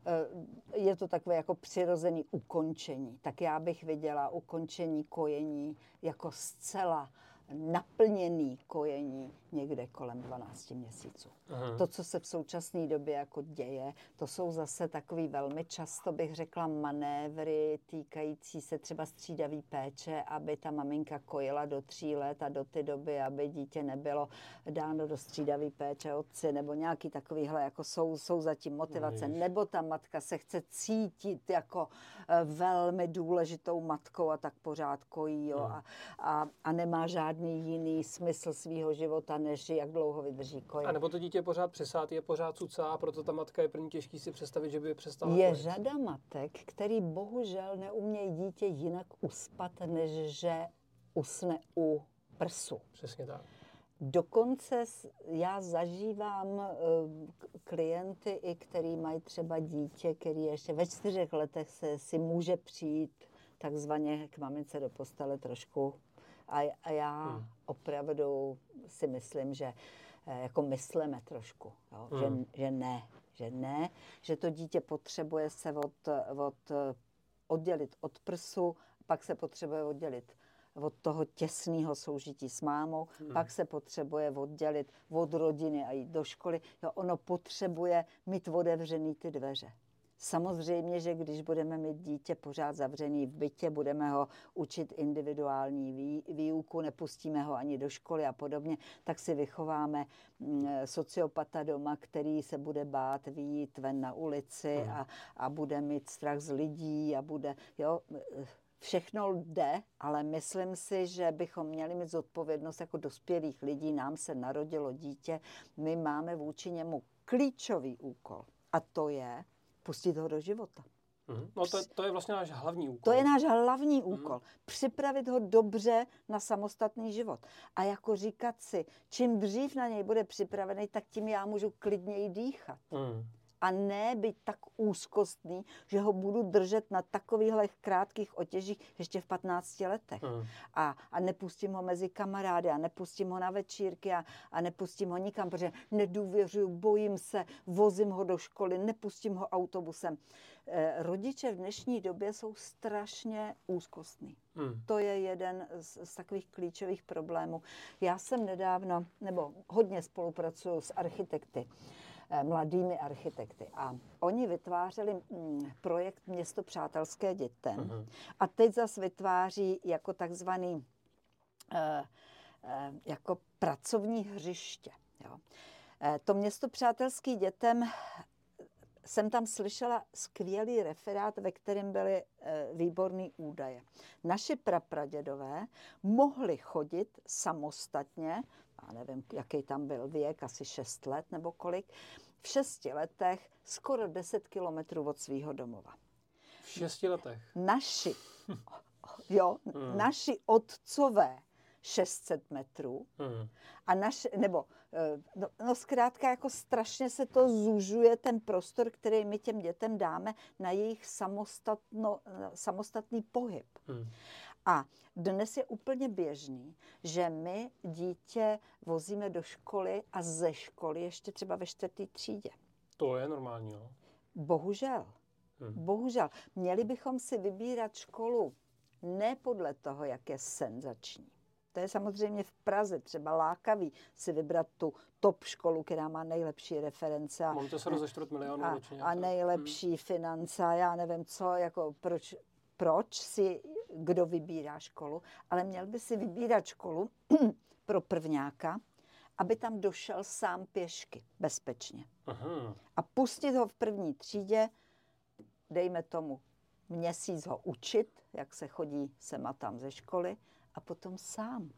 Eh, je to takové jako přirozený ukončení. Tak já bych viděla ukončení kojení jako zcela naplněný kojení někde kolem 12 měsíců. Aha. To, co se v současné době jako děje, to jsou zase takový velmi často, bych řekla, manévry týkající se třeba střídavý péče, aby ta maminka kojila do tří let a do té doby, aby dítě nebylo dáno do střídavý péče otci, nebo nějaký takovýhle, jako jsou, jsou zatím motivace. Ježiš. nebo ta matka se chce cítit jako eh, velmi důležitou matkou a tak pořád kojí, jo, Hmm. a, a, a nemá žádný jiný smysl svého života, než jak dlouho vydrží kojit. A nebo to dítě je pořád přesát, je pořád cucá, a proto ta matka je první těžký si představit, že by přestala Je kojit. řada matek, který bohužel neumějí dítě jinak uspat, než že usne u prsu. Přesně tak. Dokonce já zažívám eh, klienty, i který mají třeba dítě, který ještě ve čtyřech letech se si může přijít takzvaně k mamince do postele trošku. A, a já Hmm. opravdu si myslím, že eh, jako myslíme trošku, jo? Hmm. že, že ne, že ne, že to dítě potřebuje se od, od, eh, oddělit od prsu, pak se potřebuje oddělit od toho těsného soužití s mámou, hmm. pak se potřebuje oddělit od rodiny a jít do školy. Jo, ono potřebuje mít otevřený ty dveře. Samozřejmě, že když budeme mít dítě pořád zavřený v bytě, budeme ho učit individuální vý, výuku, nepustíme ho ani do školy a podobně, tak si vychováme mm, sociopata doma, který se bude bát výjít ven na ulici Hmm. a, a bude mít strach z lidí a bude, jo, všechno jde, ale myslím si, že bychom měli mít zodpovědnost jako dospělých lidí. Nám se narodilo dítě, my máme vůči němu klíčový úkol a to je pustit ho do života. Mhm. No to, je- to je vlastně náš hlavní úkol. To je náš hlavní úkol. Připravit ho dobře na samostatný život. A jako říkat si, čím dřív na něj bude připravený, tak tím já můžu klidněji dýchat. Mhm. A ne být tak úzkostný, že ho budu držet na takovýchhle krátkých otěžích ještě v 15 letech. Mhm. A, a nepustím ho mezi kamarády a nepustím ho na večírky a, a nepustím ho nikam, protože nedůvěřuju, bojím se, vozím ho do školy, nepustím ho autobusem. Eh, rodiče v dnešní době jsou strašně úzkostní. Mhm. To je jeden z, z takových klíčových problémů. Já jsem nedávno, nebo hodně spolupracuju s architekty, mladými architekty. A oni vytvářeli mm, projekt Město přátelské dětem. Mhm. A teď zase vytváří jako takzvaný eh, eh, jako pracovní hřiště. Jo. Eh, To město přátelský dětem jsem tam slyšela skvělý referát, ve kterém byly eh, výborný údaje. Naši prapradědové mohli chodit samostatně, já nevím, jaký tam byl věk, asi 6 let nebo kolik, v šesti letech skoro 10 kilometrů od svého domova. V šesti letech. Naši, [laughs] jo, Hmm. naši otcové 600 metrů Mhm. a naš, nebo, eh, no, no zkrátka jako strašně se to zužuje ten prostor, který my těm dětem dáme na jejich samostatno, eh, samostatný pohyb. Mhm. A dnes je úplně běžný, že my dítě vozíme do školy a ze školy ještě třeba ve čtvrtý třídě. To je normální, no. Bohužel. Hmm. Bohužel. Měli bychom si vybírat školu ne podle toho, jak je senzační. To je samozřejmě v Praze třeba lákavý si vybrat tu top školu, která má nejlepší reference a, Montessori za čtvrt milionu a, ročně. a nejlepší finance a já nevím co, jako proč, proč si kdo vybírá školu, ale měl by si vybírat školu [clears throat] pro prvňáka, aby tam došel sám pěšky, bezpečně Aha. a pustit ho v první třídě, dejme tomu měsíc ho učit, jak se chodí sem a tam ze školy, a potom sám.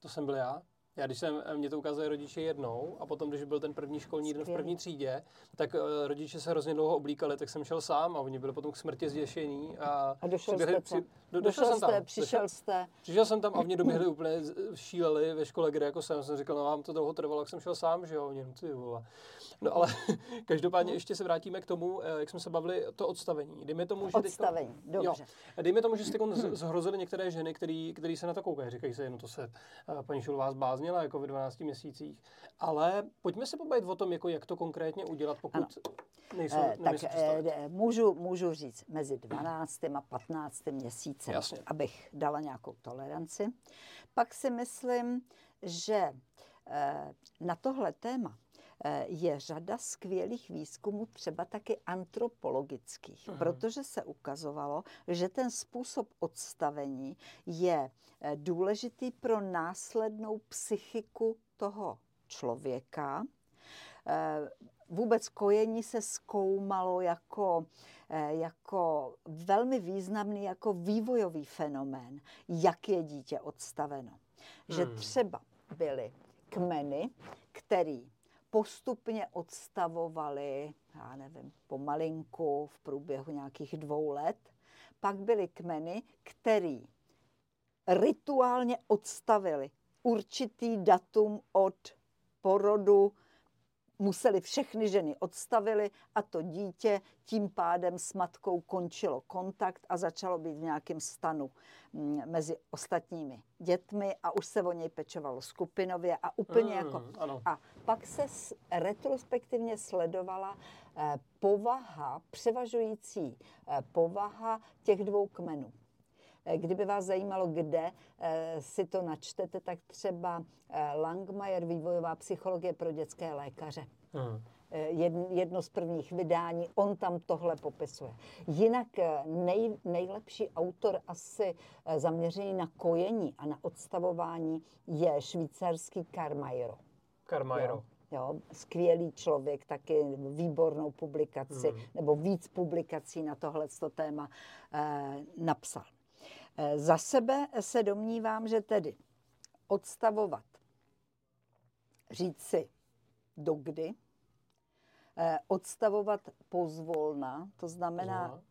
To jsem byl já. Já když jsem, mě to ukázali rodiče jednou a potom, když byl ten první školní den v první třídě, tak uh, rodiče se hrozně dlouho oblíkali, tak jsem šel sám a oni byli potom k smrti zděšení. A, A došel přiběhli- jste co? do, Došel jsem jste, tam. přišel Došel, jste. přišel jsem tam a oni doběhli úplně, šíleli ve škole, kde jako jsem. Jsem říkal, no vám to dlouho trvalo, jak jsem šel sám, že jo, oni, no ty vole. No ale [laughs] každopádně ještě se vrátíme k tomu, eh, jak jsme se bavili, to odstavení. Dejme tomu, že teďko- Odstavení, dobře. Jo. Dejme tomu, že jste z- [clears throat] zhrozili některé ženy, který se na to koukají. Říkají se, no to se eh, paní Šulová zbláznila jako ve 12 měsících. Ale pojďme se pobavit o tom, jako jak to konkrétně udělat, pokud Ano. nejsou, Eh, tak eh, můžu, můžu říct mezi 12. a 15. měsícem, Jasně. abych dala nějakou toleranci. Pak si myslím, že na tohle téma je řada skvělých výzkumů, třeba taky antropologických, Aha. protože se ukazovalo, že ten způsob odstavení je důležitý pro následnou psychiku toho člověka. Vůbec kojení se zkoumalo jako, jako velmi významný, jako vývojový fenomén, jak je dítě odstaveno. Hmm. Že třeba byly kmeny, který postupně odstavovali, já nevím, pomalinku v průběhu nějakých dvou let. Pak byly kmeny, který rituálně odstavili určitý datum od porodu museli všechny ženy odstavili a to dítě tím pádem s matkou končilo kontakt a začalo být v nějakém stanu mm, mezi ostatními dětmi a už se o něj pečovalo skupinově a úplně mm, jako... Ano. A pak se retrospektivně sledovala eh, povaha, převažující eh, povaha těch dvou kmenů. Eh, kdyby vás zajímalo, kde si to načtete, tak třeba Langmajer, vývojová psychologie pro dětské lékaře. Hmm. Jedno z prvních vydání, on tam tohle popisuje. Jinak nej, nejlepší autor asi zaměřený na kojení a na odstavování je švýcarský Carmairo. Carmairo. Jo. Jo, skvělý člověk, taky výbornou publikaci, hmm. nebo víc publikací na tohle téma eh, napsal. Eh, za sebe se domnívám, že tedy odstavovat, říct si dokdy, eh, odstavovat pozvolna, to znamená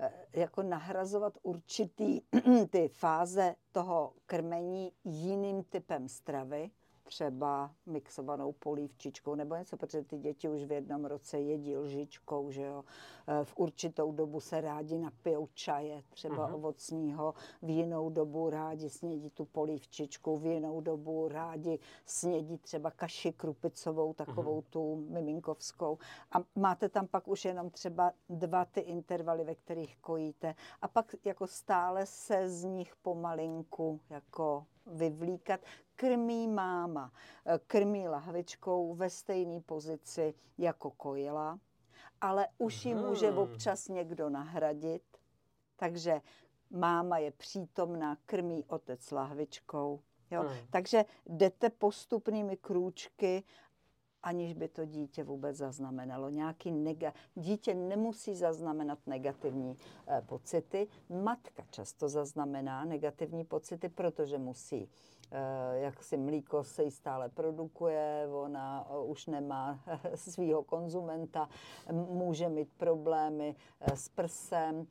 eh, jako nahrazovat určitý [clears throat] ty fáze toho krmení jiným typem stravy, třeba mixovanou polívčičkou nebo něco, protože ty děti už v jednom roce jedí lžičkou, že jo. E, v určitou dobu se rádi napijou čaje, třeba uh-huh. ovocního, v jinou dobu rádi snědí tu polívčičku, v jinou dobu rádi snědí třeba kaši krupicovou, takovou uh-huh. tu miminkovskou. A máte tam pak už jenom třeba dva ty intervaly, ve kterých kojíte. A pak jako stále se z nich pomalinku jako vyvlíkat krmí máma, eh, krmí lahvičkou ve stejné pozici jako kojila, ale už ji může občas někdo nahradit, takže máma je přítomná, krmí otec lahvičkou. Jo? Hmm. Takže jdete postupnými krůčky, aniž by to dítě vůbec zaznamenalo. Nějaký nega- dítě nemusí zaznamenat negativní eh, pocity. Matka často zaznamená negativní pocity, protože musí Eh, jak si mlíko se jí stále produkuje, ona eh, už nemá svého konzumenta, může mít problémy eh, s prsem,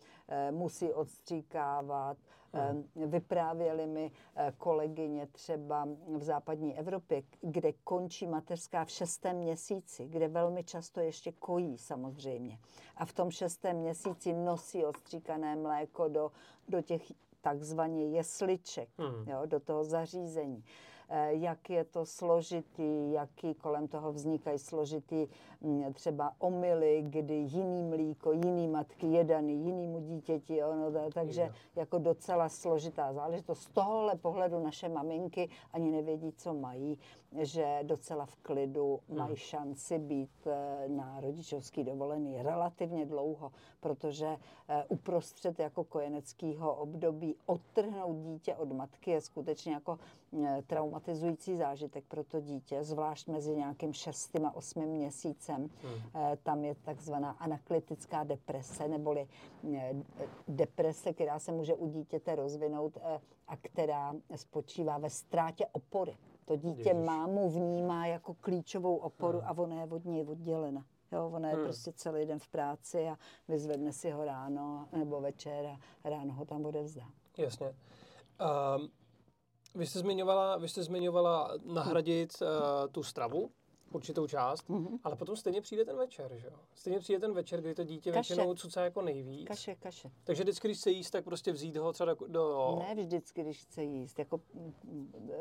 musí odstříkávat. Hmm. Vyprávěli mi kolegyně třeba v západní Evropě, kde končí mateřská v šestém měsíci, kde velmi často ještě kojí samozřejmě. A v tom šestém měsíci nosí odstříkané mléko do, do těch takzvaně jesliček hmm. jo, do toho zařízení. Eh, jak je to složitý, jaký kolem toho vznikají složitý mm, třeba omily, kdy jiný mlíko, jiný matky jedaný jinému dítěti, ono, takže jako docela složitá záležitost. Z tohohle pohledu naše maminky ani nevědí, co mají, že docela v klidu hmm. mají šanci být eh, na rodičovský dovolený relativně dlouho, protože eh, uprostřed jako kojeneckého období odtrhnout dítě od matky je skutečně jako traumatizující zážitek pro to dítě, zvlášť mezi nějakým šestým a osmým měsícem. Hmm. Eh, tam je takzvaná anaklitická deprese, neboli eh, deprese, která se může u dítěte rozvinout eh, a která spočívá ve ztrátě opory. To dítě Ježiš. mámu vnímá jako klíčovou oporu hmm. a ona je od něj oddělena. Jo, ona je hmm. prostě celý den v práci a vyzvedne si ho ráno nebo večer a ráno ho tam bude vzdát. Jasně. Um, vy jste zmiňovala, vy jste zmiňovala nahradit uh, tu stravu, určitou část, mm-hmm. ale potom stejně přijde ten večer, že jo? Stejně přijde ten večer, kdy to dítě kaše. většinou cucá jako nejvíc. Kaše, kaše. Takže vždycky, když chce jíst, tak prostě vzít ho třeba do... Ne vždycky, když chce jíst. Jako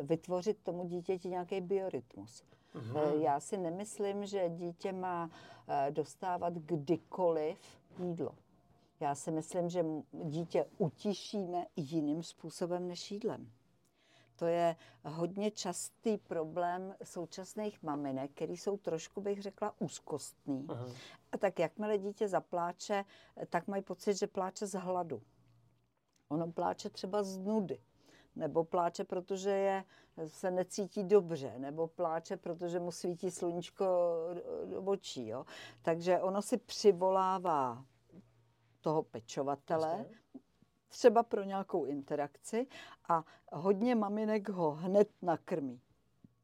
vytvořit tomu dítěti nějaký biorytmus. Mm-hmm. Já si nemyslím, že dítě má eh, dostávat kdykoliv jídlo. Já si myslím, že dítě utišíme jiným způsobem než jídlem. To je hodně častý problém současných maminek, který jsou trošku, bych řekla, úzkostný. Aha. A tak jakmile dítě zapláče, tak mají pocit, že pláče z hladu. Ono pláče třeba z nudy nebo pláče, protože je, se necítí dobře, nebo pláče, protože mu svítí sluníčko do očí. Jo? Takže ono si přivolává toho pečovatele, třeba pro nějakou interakci a hodně maminek ho hned nakrmí.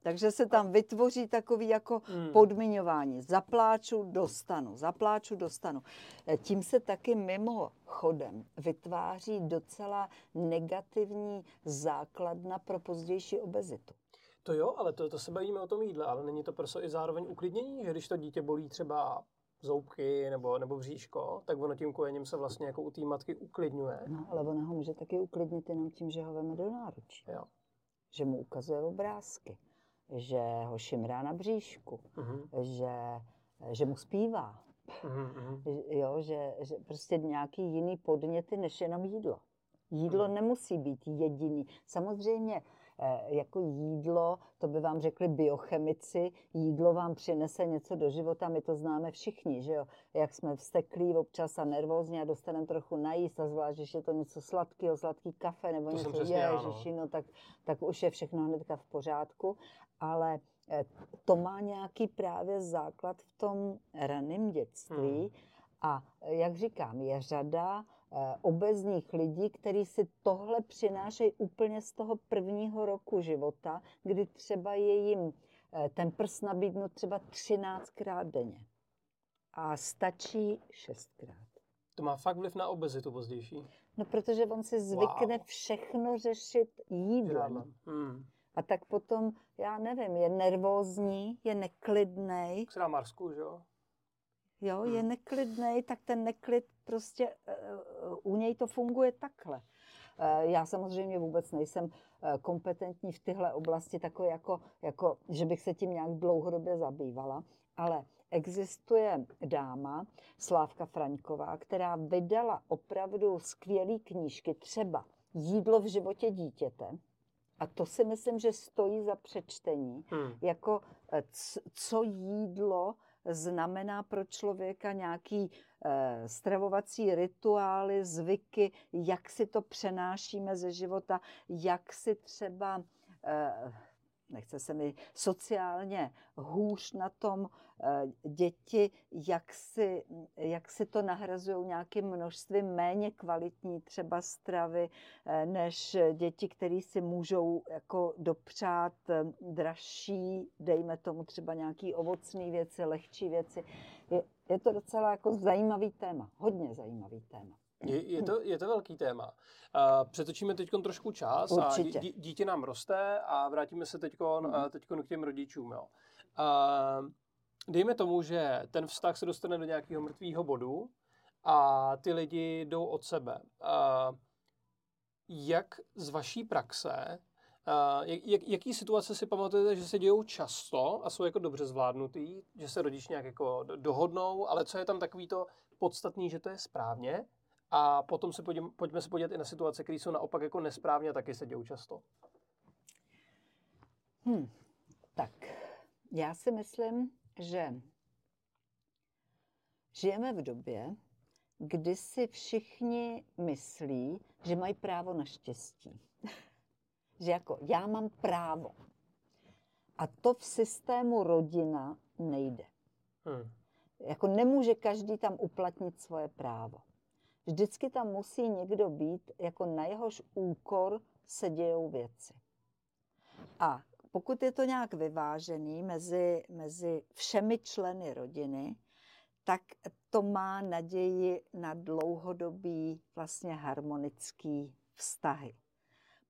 Takže se tam vytvoří takový jako hmm. podmiňování. Zapláču, dostanu, zapláču, dostanu. E, tím se taky mimo chodem vytváří docela negativní základna pro pozdější obezitu. To jo, ale to, to se bavíme o tom jídle, ale není to prostě i zároveň uklidnění, že když to dítě bolí třeba zoubky nebo, nebo bříško, tak ono tím kojením se vlastně jako u té matky uklidňuje. No, ale ono ho může taky uklidnit jenom tím, že ho veme do náručí. Jo. Že mu ukazuje obrázky že ho šimrá na bříšku, uh-huh. že, že mu zpívá. [laughs] Uh-huh. Jo, že, že prostě nějaký jiný podněty než jenom jídlo. Jídlo uh-huh. nemusí být jediný. Samozřejmě jako jídlo, to by vám řekli biochemici, jídlo vám přinese něco do života, my to známe všichni, že jo, jak jsme vsteklí občas a nervózní a dostaneme trochu najíst a zvlášť, když je to něco sladkého, sladký kafe nebo to něco, ježiši, no tak, tak už je všechno hnedka v pořádku, ale eh, to má nějaký právě základ v tom raném dětství hmm. a jak říkám, je řada Eh, obezních lidí, kteří si tohle přinášejí úplně z toho prvního roku života, kdy třeba je jim eh, ten prst nabídnut třeba 13krát denně. A stačí šestkrát. To má fakt vliv na obezitu pozdější? No, protože on si zvykne wow. všechno řešit jídlem. Hmm. A tak potom, já nevím, je nervózní, je neklidný. Třeba Marsku, že jo? Jo, je hmm. neklidný, tak ten neklid prostě uh, u něj to funguje takhle. Uh, já samozřejmě vůbec nejsem kompetentní v tyhle oblasti, takové jako, jako, že bych se tím nějak dlouhodobě zabývala, ale existuje dáma, Slávka Fraňková, která vydala opravdu skvělé knížky, třeba Jídlo v životě dítěte, a to si myslím, že stojí za přečtení, hmm. jako co jídlo znamená pro člověka nějaký eh, stravovací rituály, zvyky, jak si to přenášíme ze života, jak si třeba eh, nechce se mi sociálně hůř na tom eh, děti, jak si, jak si to nahrazují nějakým množstvím méně kvalitní třeba stravy, eh, než děti, které si můžou jako dopřát eh, dražší, dejme tomu třeba nějaký ovocné věci, lehčí věci. Je, je to docela jako zajímavý téma, hodně zajímavý téma. Je, je, to, je to velký téma. Uh, přetočíme teď trošku čas Určitě. a dí, dítě nám roste a vrátíme se teď uh, k těm rodičům. Jo. Uh, dejme tomu, že ten vztah se dostane do nějakého mrtvého bodu a ty lidi jdou od sebe. Uh, jak z vaší praxe, uh, jak, jaký situace si pamatujete, že se dějou často a jsou jako dobře zvládnutý, že se rodič nějak jako dohodnou, ale co je tam takový to podstatný, že to je správně a potom se podím, pojďme se podívat i na situace, které jsou naopak jako nesprávně a taky se dějou často. Hmm. Tak, já si myslím, že žijeme v době, kdy si všichni myslí, že mají právo na štěstí. [laughs] že jako já mám právo. A to v systému rodina nejde. Hmm. Jako nemůže každý tam uplatnit svoje právo. Vždycky tam musí někdo být, jako na jehož úkor se dějou věci. A pokud je to nějak vyvážený mezi, mezi všemi členy rodiny, tak to má naději na dlouhodobý vlastně harmonický vztahy.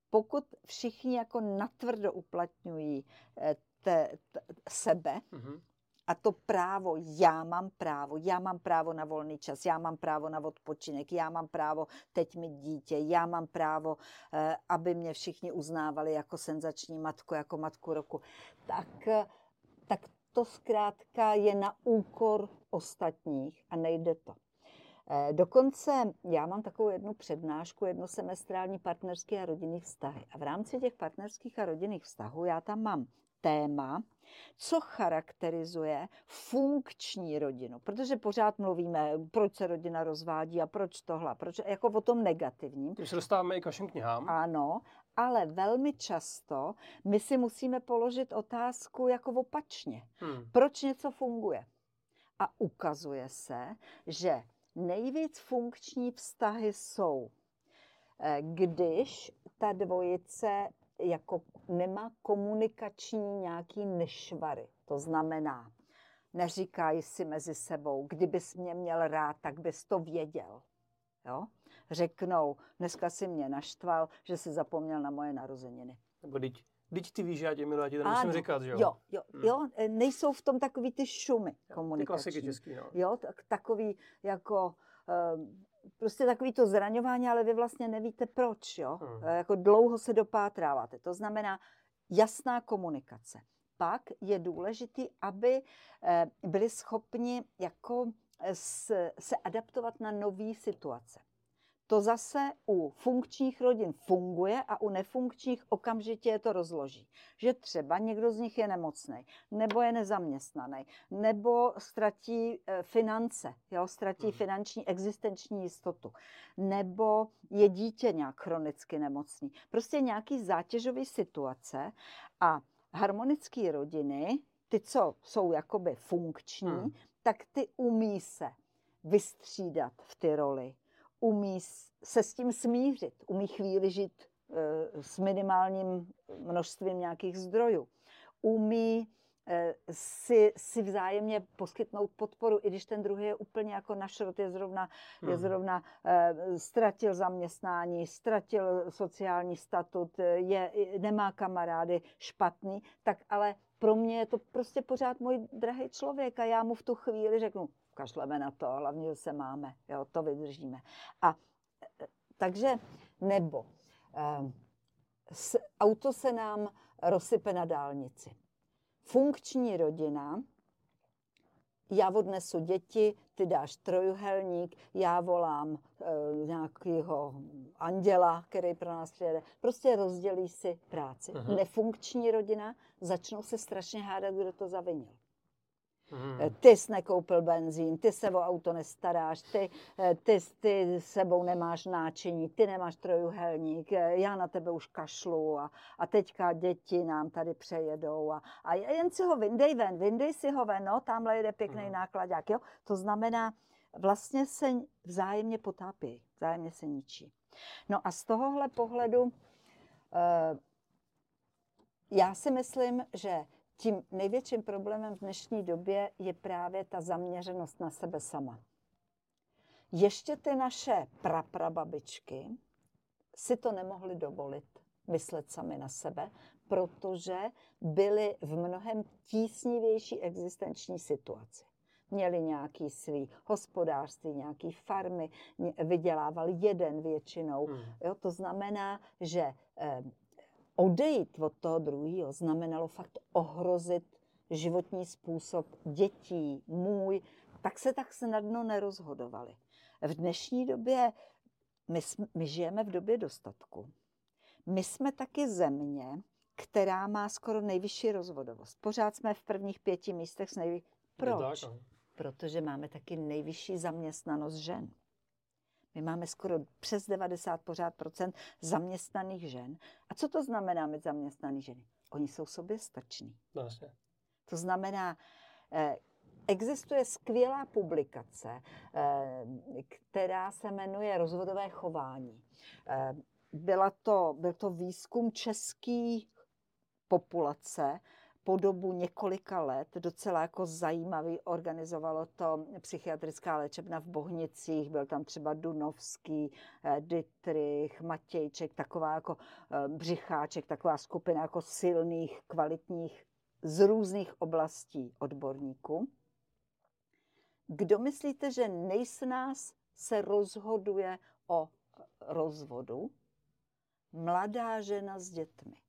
Pokud všichni jako natvrdo uplatňují eh, te, te, sebe, mm-hmm a to právo, já mám právo, já mám právo na volný čas, já mám právo na odpočinek, já mám právo teď mít dítě, já mám právo, eh, aby mě všichni uznávali jako senzační matku, jako matku roku. Tak, eh, tak to zkrátka je na úkor ostatních a nejde to. Eh, dokonce já mám takovou jednu přednášku, jednosemestrální partnerské a rodinných vztahy. A v rámci těch partnerských a rodinných vztahů já tam mám téma, co charakterizuje funkční rodinu. Protože pořád mluvíme, proč se rodina rozvádí a proč tohle, proč, jako o tom negativním. Když se dostáváme i k vašim knihám. Ano, ale velmi často my si musíme položit otázku jako opačně. Hmm. Proč něco funguje? A ukazuje se, že nejvíc funkční vztahy jsou, eh, když ta dvojice jako nemá komunikační nějaký nešvary. To znamená, neříkají si mezi sebou, kdybys mě měl rád, tak bys to věděl. Jo? Řeknou, dneska si mě naštval, že si zapomněl na moje narozeniny. Nebo teď, teď ty víš, já tě miluji, já ti to musím říkat, že jo? Jo, jo, hmm. jo, nejsou v tom takový ty šumy komunikační. Ty klasiky český, no. Jo, tak, takový jako... Um, prostě takový to zraňování, ale vy vlastně nevíte proč, jo? Hmm. E, jako dlouho se dopátráváte. To znamená jasná komunikace. Pak je důležitý, aby e, byli schopni jako se adaptovat na nové situace. To zase u funkčních rodin funguje a u nefunkčních okamžitě je to rozloží. Že třeba někdo z nich je nemocný, nebo je nezaměstnaný, nebo ztratí e, finance, jo, ztratí hmm. finanční existenční jistotu, nebo je dítě nějak chronicky nemocný. Prostě nějaký zátěžový situace a harmonické rodiny, ty, co jsou jakoby funkční, hmm. tak ty umí se vystřídat v ty roli umí se s tím smířit, umí chvíli žít eh, s minimálním množstvím nějakých zdrojů, umí eh, si, si vzájemně poskytnout podporu, i když ten druhý je úplně jako na šrot, je zrovna, hmm. je zrovna uh, ztratil zaměstnání, ztratil sociální statut, je, nemá kamarády, špatný, tak ale pro mě je to prostě pořád můj drahý člověk a já mu v tu chvíli řeknu, kašleme na to, hlavně, že se máme, jo, to vydržíme. A takže, nebo eh, s, auto se nám rozsype na dálnici. Funkční rodina, já odnesu děti, ty dáš trojuhelník, já volám e, nějakého anděla, který pro nás přijede. Prostě rozdělí si práci. Uh-huh. Nefunkční rodina začnou se strašně hádat, kdo to zavinil. Hmm. Ty jsi nekoupil benzín, ty se o auto nestaráš, ty, eh, ty, ty sebou nemáš náčiní, ty nemáš trojuhelník, eh, já na tebe už kašlu a, a teďka děti nám tady přejedou a, a jen si ho vyndej ven, vyndej si ho ven, no, tamhle jede pěkný hmm. nákladák, jo. To znamená, vlastně se vzájemně potápí, vzájemně se ničí. No a z tohohle pohledu uh, já si myslím, že tím největším problémem v dnešní době je právě ta zaměřenost na sebe sama. Ještě ty naše praprababičky si to nemohly dovolit myslet sami na sebe, protože byly v mnohem tísnivější existenční situaci. Měli nějaký svý hospodářství, nějaký farmy, vydělával jeden většinou. Hmm. Jo, to znamená, že eh, odejít od toho druhého znamenalo fakt ohrozit životní způsob dětí, můj, tak se tak snadno nerozhodovali. V dnešní době my, my žijeme v době dostatku. My jsme taky země, která má skoro nejvyšší rozvodovost. Pořád jsme v prvních pěti místech s nejvyšší. Proč? Protože máme taky nejvyšší zaměstnanost žen. My máme skoro přes 90 pořád procent zaměstnaných žen. A co to znamená mít zaměstnaný ženy? Oni jsou sobě stační. Vlastně. To znamená, eh, Existuje skvělá publikace, eh, která se jmenuje Rozvodové chování. Eh, byla to, byl to výzkum české populace po dobu několika let, docela jako zajímavý, organizovalo to psychiatrická léčebna v Bohnicích, byl tam třeba Dunovský, eh, Dytrich, Matějček, taková jako eh, Břicháček, taková skupina jako silných, kvalitních z různých oblastí odborníků. Kdo myslíte, že nejsnáz se rozhoduje o rozvodu? Mladá žena s dětmi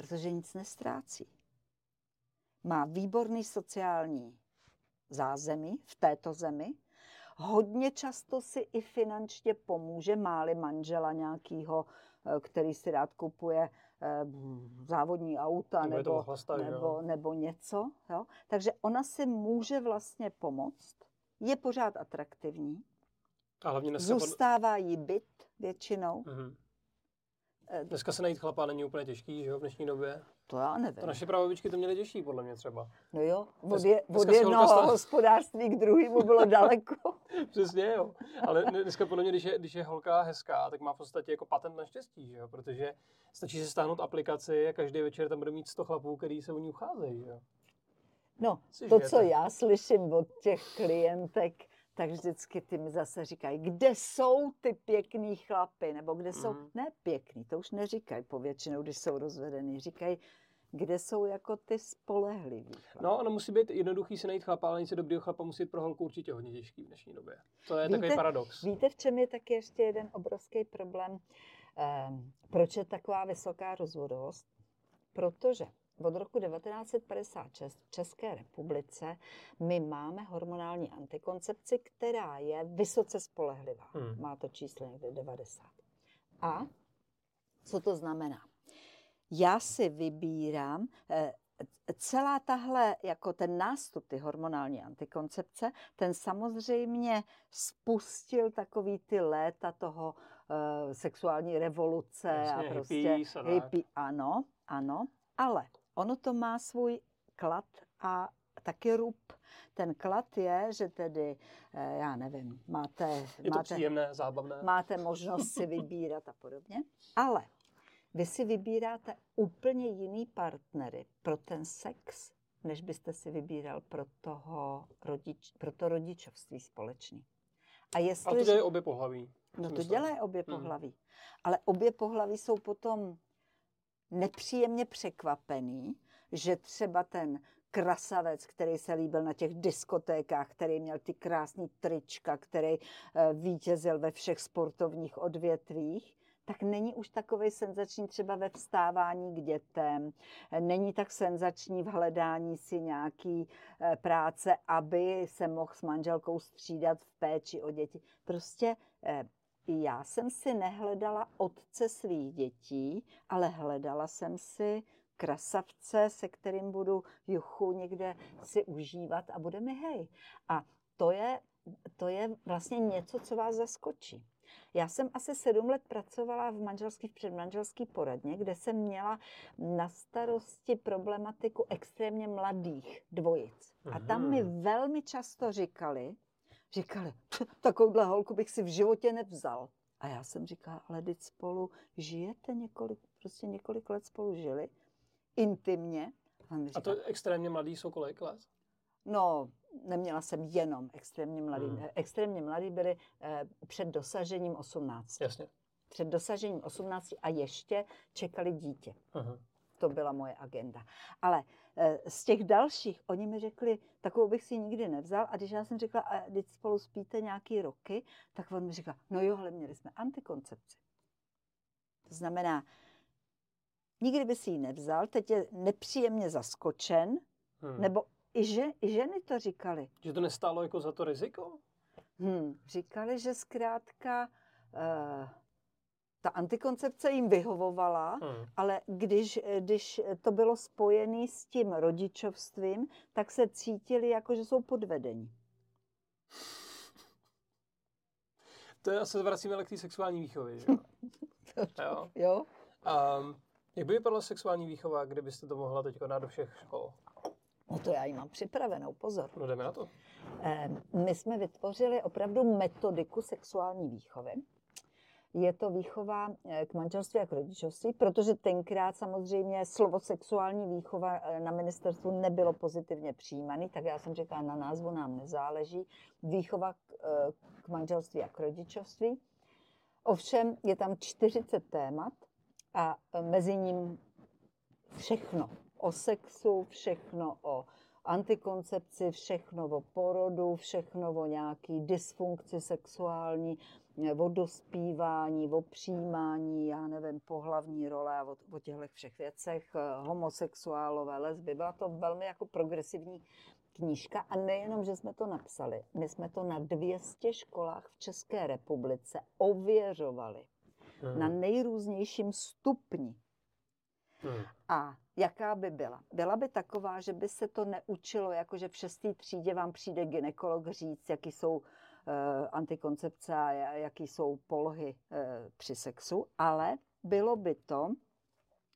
protože nic nestrácí. Má výborný sociální zázemí v této zemi, hodně často si i finančně pomůže, máli manžela nějakýho, eh, který si rád kupuje eh, závodní auta Nebo nebo, nebo, nebo něco. Jo? Takže ona si může vlastně pomoct, je pořád atraktivní, A hlavně dneska, zůstává jí byt většinou. Mhm. Eh, dneska se najít chlapa není úplně těžký, že jo, v dnešní době. To já nevím. To naše prababičky to měly těžší, podle mě třeba. No jo, od, je, od se jednoho stala- hospodářství k druhému bylo [laughs] daleko. Přesně, jo. Ale dne- dneska podle mě, když je, když je holka hezká, tak má v podstatě jako patent na štěstí, že jo? Protože stačí si stáhnout aplikaci a každý večer tam bude mít 100 chlapů, který se o ní ucházejí, že jo? No, Si to, žijete. co já slyším od těch klientek, tak vždycky ty mi zase říkají, kde jsou ty pěkný chlapy, nebo kde jsou, Mhm. ne pěkný, to už neříkají povětšinou, když jsou rozvedený, říkají, kde jsou jako ty spolehlivý chlapy. No, ono musí být jednoduchý si najít chlapa, ale nic dobrýho chlapa musí být pro holku určitě hodně těžký v dnešní době. To je takový Víte- paradox. Víte, v čem je taky ještě jeden obrovský problém? Ehm, proč je taková vysoká rozvodovost? Protože od roku 1956 v České republice my máme hormonální antikoncepci, která je vysoce spolehlivá. Hmm. Má to číslo někde 90. A co to znamená? Já si vybírám, eh, celá tahle, jako ten nástup ty hormonální antikoncepce, ten samozřejmě spustil takový ty léta toho uh, sexuální revoluce Jasně, a prostě hippie, ano, ano, ale ono to má svůj klad a taky rub. Ten klad je, že tedy, eh, já nevím, máte, Je to máte, příjemné, zábavné. máte možnost si vybírat a podobně, ale vy si vybíráte úplně jiný partnery pro ten sex, než byste si vybíral pro, toho rodič, pro to rodičovství společný. A Ale to jestli, dělají obě pohlaví. no to dělají obě Hmm. pohlaví, ale obě pohlaví jsou potom nepříjemně překvapený, že třeba ten krasavec, který se líbil na těch diskotékách, který měl ty krásný trička, který eh, vítězil ve všech sportovních odvětvích, tak není už takový senzační třeba ve vstávání k dětem, není tak senzační v hledání si nějaký eh, práce, aby se mohl s manželkou střídat v péči o děti. Prostě eh, já jsem si nehledala otce svých dětí, ale hledala jsem si krasavce, se kterým budu juchu někde si užívat a bude mi hej. A to je, to je vlastně něco, co vás zaskočí. Já jsem asi sedm let pracovala v manželský, v předmanželský poradně, kde jsem měla na starosti problematiku extrémně mladých dvojic. A tam mi Mhm. velmi často říkali, říkali, "Pf, takovouhle holku bych si v životě nevzal. A já jsem říkala, ale teď spolu žijete několik, prostě několik let spolu žili, intimně. A, mi A to extrémně mladý jsou kolik let? No, neměla jsem jenom extrémně mladý. Hmm. Hmm. Extrémně mladý byli eh, před dosažením 18. Jasně. Před dosažením 18 a ještě čekali dítě. Aha. To byla moje agenda. Ale eh, z těch dalších, oni mi řekli, takovou bych si nikdy nevzal. A když já jsem řekla, a když spolu spíte nějaký roky, tak on mi říkal, no jo, ale měli jsme antikoncepci. To znamená, nikdy by si ji nevzal, teď je nepříjemně zaskočen, Hmm. nebo i, že, i ženy to říkali. Že to nestálo jako za to riziko? Hmm, říkali, že zkrátka uh, ta antikoncepce jim vyhovovala, Hmm. ale když, když to bylo spojené s tím rodičovstvím, tak se cítili jako, že jsou podvedení. To je, se vracíme ale k té sexuální výchově, že? jo? [laughs] jo. Jo? Um, jak by vypadala sexuální výchova, kdybyste to mohla teď dát do všech škol? No to já ji mám připravenou, pozor. No jdeme na to. Eh, My jsme vytvořili opravdu metodiku sexuální výchovy. Je to výchova eh, k manželství a k rodičovství, protože tenkrát samozřejmě slovo sexuální výchova eh, na ministerstvu nebylo pozitivně přijímané, tak já jsem říkala, na názvu nám nezáleží. Výchova k, eh, k manželství a k rodičovství. Ovšem je tam 40 témat a mezi ním všechno o sexu, všechno o antikoncepci, všechno o porodu, všechno o nějaký dysfunkci sexuální, o dospívání, o přijímání, já nevím, pohlavní role a o, o těchto všech věcech, eh, homosexuálové, lesby. Byla to velmi jako progresivní knížka a nejenom, že jsme to napsali, my jsme to na 200 školách v České republice ověřovali hmm. na nejrůznějším stupni. Hmm. A jaká by byla? Byla by taková, že by se to neučilo, jako že v šestý třídě vám přijde ginekolog říct, jaký jsou uh, antikoncepce a jaký jsou polohy uh, při sexu, ale bylo by to,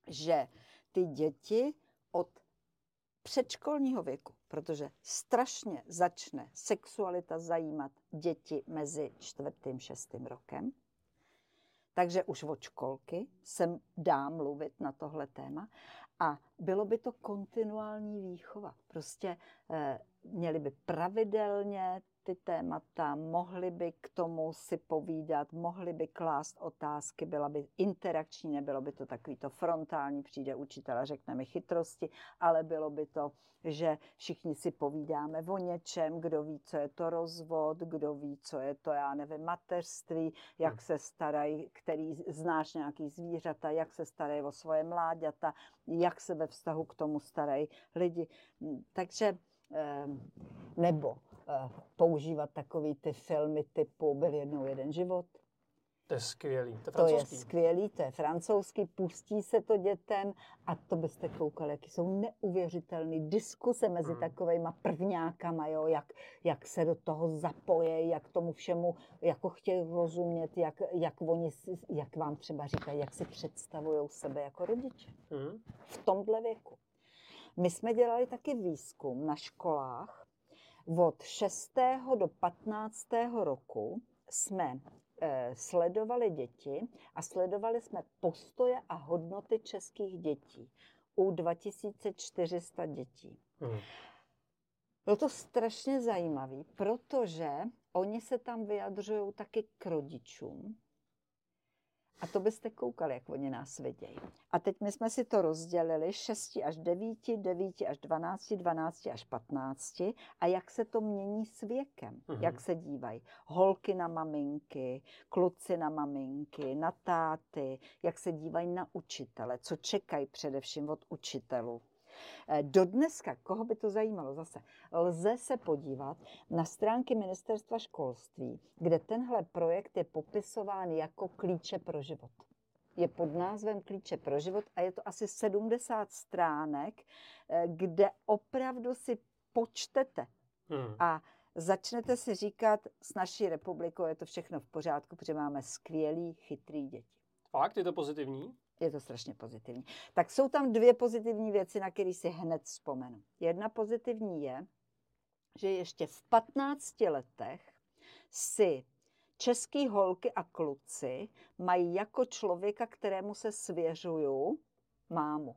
že ty děti od předškolního věku, protože strašně začne sexualita zajímat děti mezi čtvrtým, šestým rokem, takže už od školky se dá mluvit na tohle téma a bylo by to kontinuální výchova. Prostě eh, měli by pravidelně ty témata, mohli by k tomu si povídat, mohli by klást otázky, byla by interakční, nebylo by to takový to frontální, přijde učitel a řekne mi chytrosti, ale bylo by to, že všichni si povídáme o něčem, kdo ví, co je to rozvod, kdo ví, co je to, já nevím, mateřství, jak hmm. se starají, který znáš nějaký zvířata, jak se starají o svoje mláďata, jak se ve vztahu k tomu starají lidi. Takže ehm, nebo Eh, používat takový ty filmy typu Byl jednou jeden život. To je skvělý. To, to je skvělý, to je francouzský, pustí se to dětem a to byste koukali, jaký jsou neuvěřitelné diskuse mezi hmm. takovými prvňákama, jo, jak, jak se do toho zapoje, jak tomu všemu jako chtějí rozumět, jak, jak oni, jak vám třeba říkají, jak si představují sebe jako rodiče. Hmm. V tomhle věku. My jsme dělali taky výzkum na školách, od 6. do 15. roku jsme eh, sledovali děti a sledovali jsme postoje a hodnoty českých dětí u 2400 dětí. Hmm. Bylo to strašně zajímavé, protože oni se tam vyjadřují taky k rodičům, a to byste koukali, jak oni nás vidějí. A teď my jsme si to rozdělili 6 až 9, 9 až 12, 12 až 15 a jak se to mění s věkem. Mm-hmm. Jak se dívají holky na maminky, kluci na maminky, na táty, jak se dívají na učitele, co čekají především od učitelů. Eh, do dneska, koho by to zajímalo zase, lze se podívat na stránky Ministerstva školství, kde tenhle projekt je popisován jako klíče pro život. Je pod názvem Klíče pro život a je to asi 70 stránek, eh, kde opravdu si počtete hmm. a začnete si říkat, s naší republikou je to všechno v pořádku, protože máme skvělý, chytrý děti. Fakt? Je to pozitivní? Je to strašně pozitivní. Tak jsou tam dvě pozitivní věci, na které si hned vzpomenu. Jedna pozitivní je, že ještě v 15 letech si český holky a kluci mají jako člověka, kterému se svěřuju, mámu.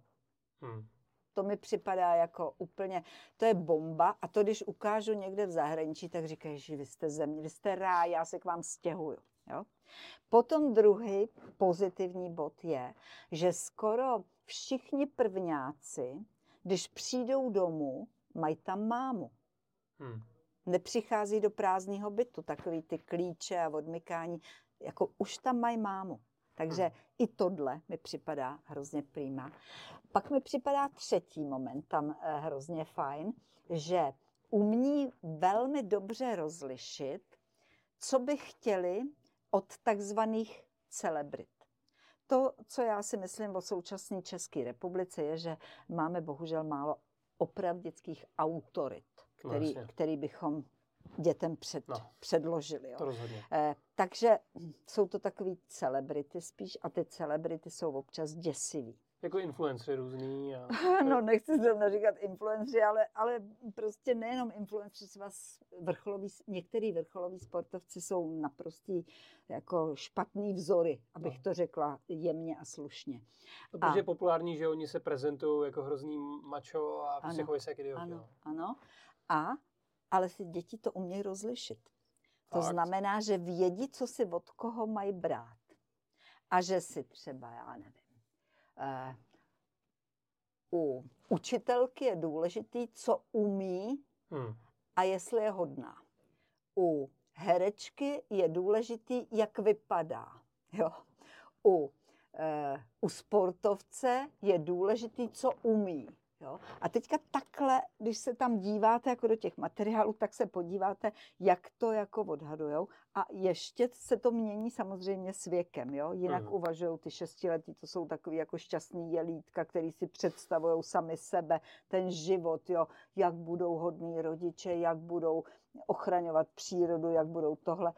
Hmm. To mi připadá jako úplně, to je bomba a to, když ukážu někde v zahraničí, tak říkají, že vy jste země, vy jste ráj, já se k vám stěhuju. Jo? Potom druhý pozitivní bod je, že skoro všichni prvňáci, když přijdou domů, mají tam mámu. Hmm. Nepřichází do prázdného bytu, takový ty klíče a odmykání, jako už tam mají mámu. Takže hmm. i tohle mi připadá hrozně prýma. Pak mi připadá třetí moment tam eh, hrozně fajn, že umí velmi dobře rozlišit, co by chtěli od takzvaných celebrit. To, co já si myslím o současné České republice, je, že máme bohužel málo opravdických autorit, který, no, který bychom dětem před, no, předložili. Jo. Eh, takže jsou to takový celebrity spíš a ty celebrity jsou občas děsivý. Jako influencery různý. A... [laughs] no, nechci zrovna říkat influencery, ale, ale prostě nejenom influencery, třeba vrcholový, některý vrcholoví sportovci jsou naprostý jako špatný vzory, abych no. to řekla jemně a slušně. No, protože a, je populární, že oni se prezentují jako hrozný mačo a ano, psychoví se jak idioti. Ano, no. ano. A, ale si děti to umějí rozlišit. To Fakt. znamená, že vědí, co si od koho mají brát. A že si třeba, já nevím, u učitelky je důležitý, co umí hmm. a jestli je hodná. U herečky je důležitý, jak vypadá. Jo. U, e, u sportovce je důležitý, co umí. Jo? A teďka takhle, když se tam díváte jako do těch materiálů, tak se podíváte, jak to jako odhadujou. A ještě se to mění samozřejmě s věkem. Jo? Jinak mm. uvažují ty šestiletí, to jsou takový jako šťastný jelítka, který si představují sami sebe, ten život, jo? jak budou hodní rodiče, jak budou ochraňovat přírodu, jak budou tohle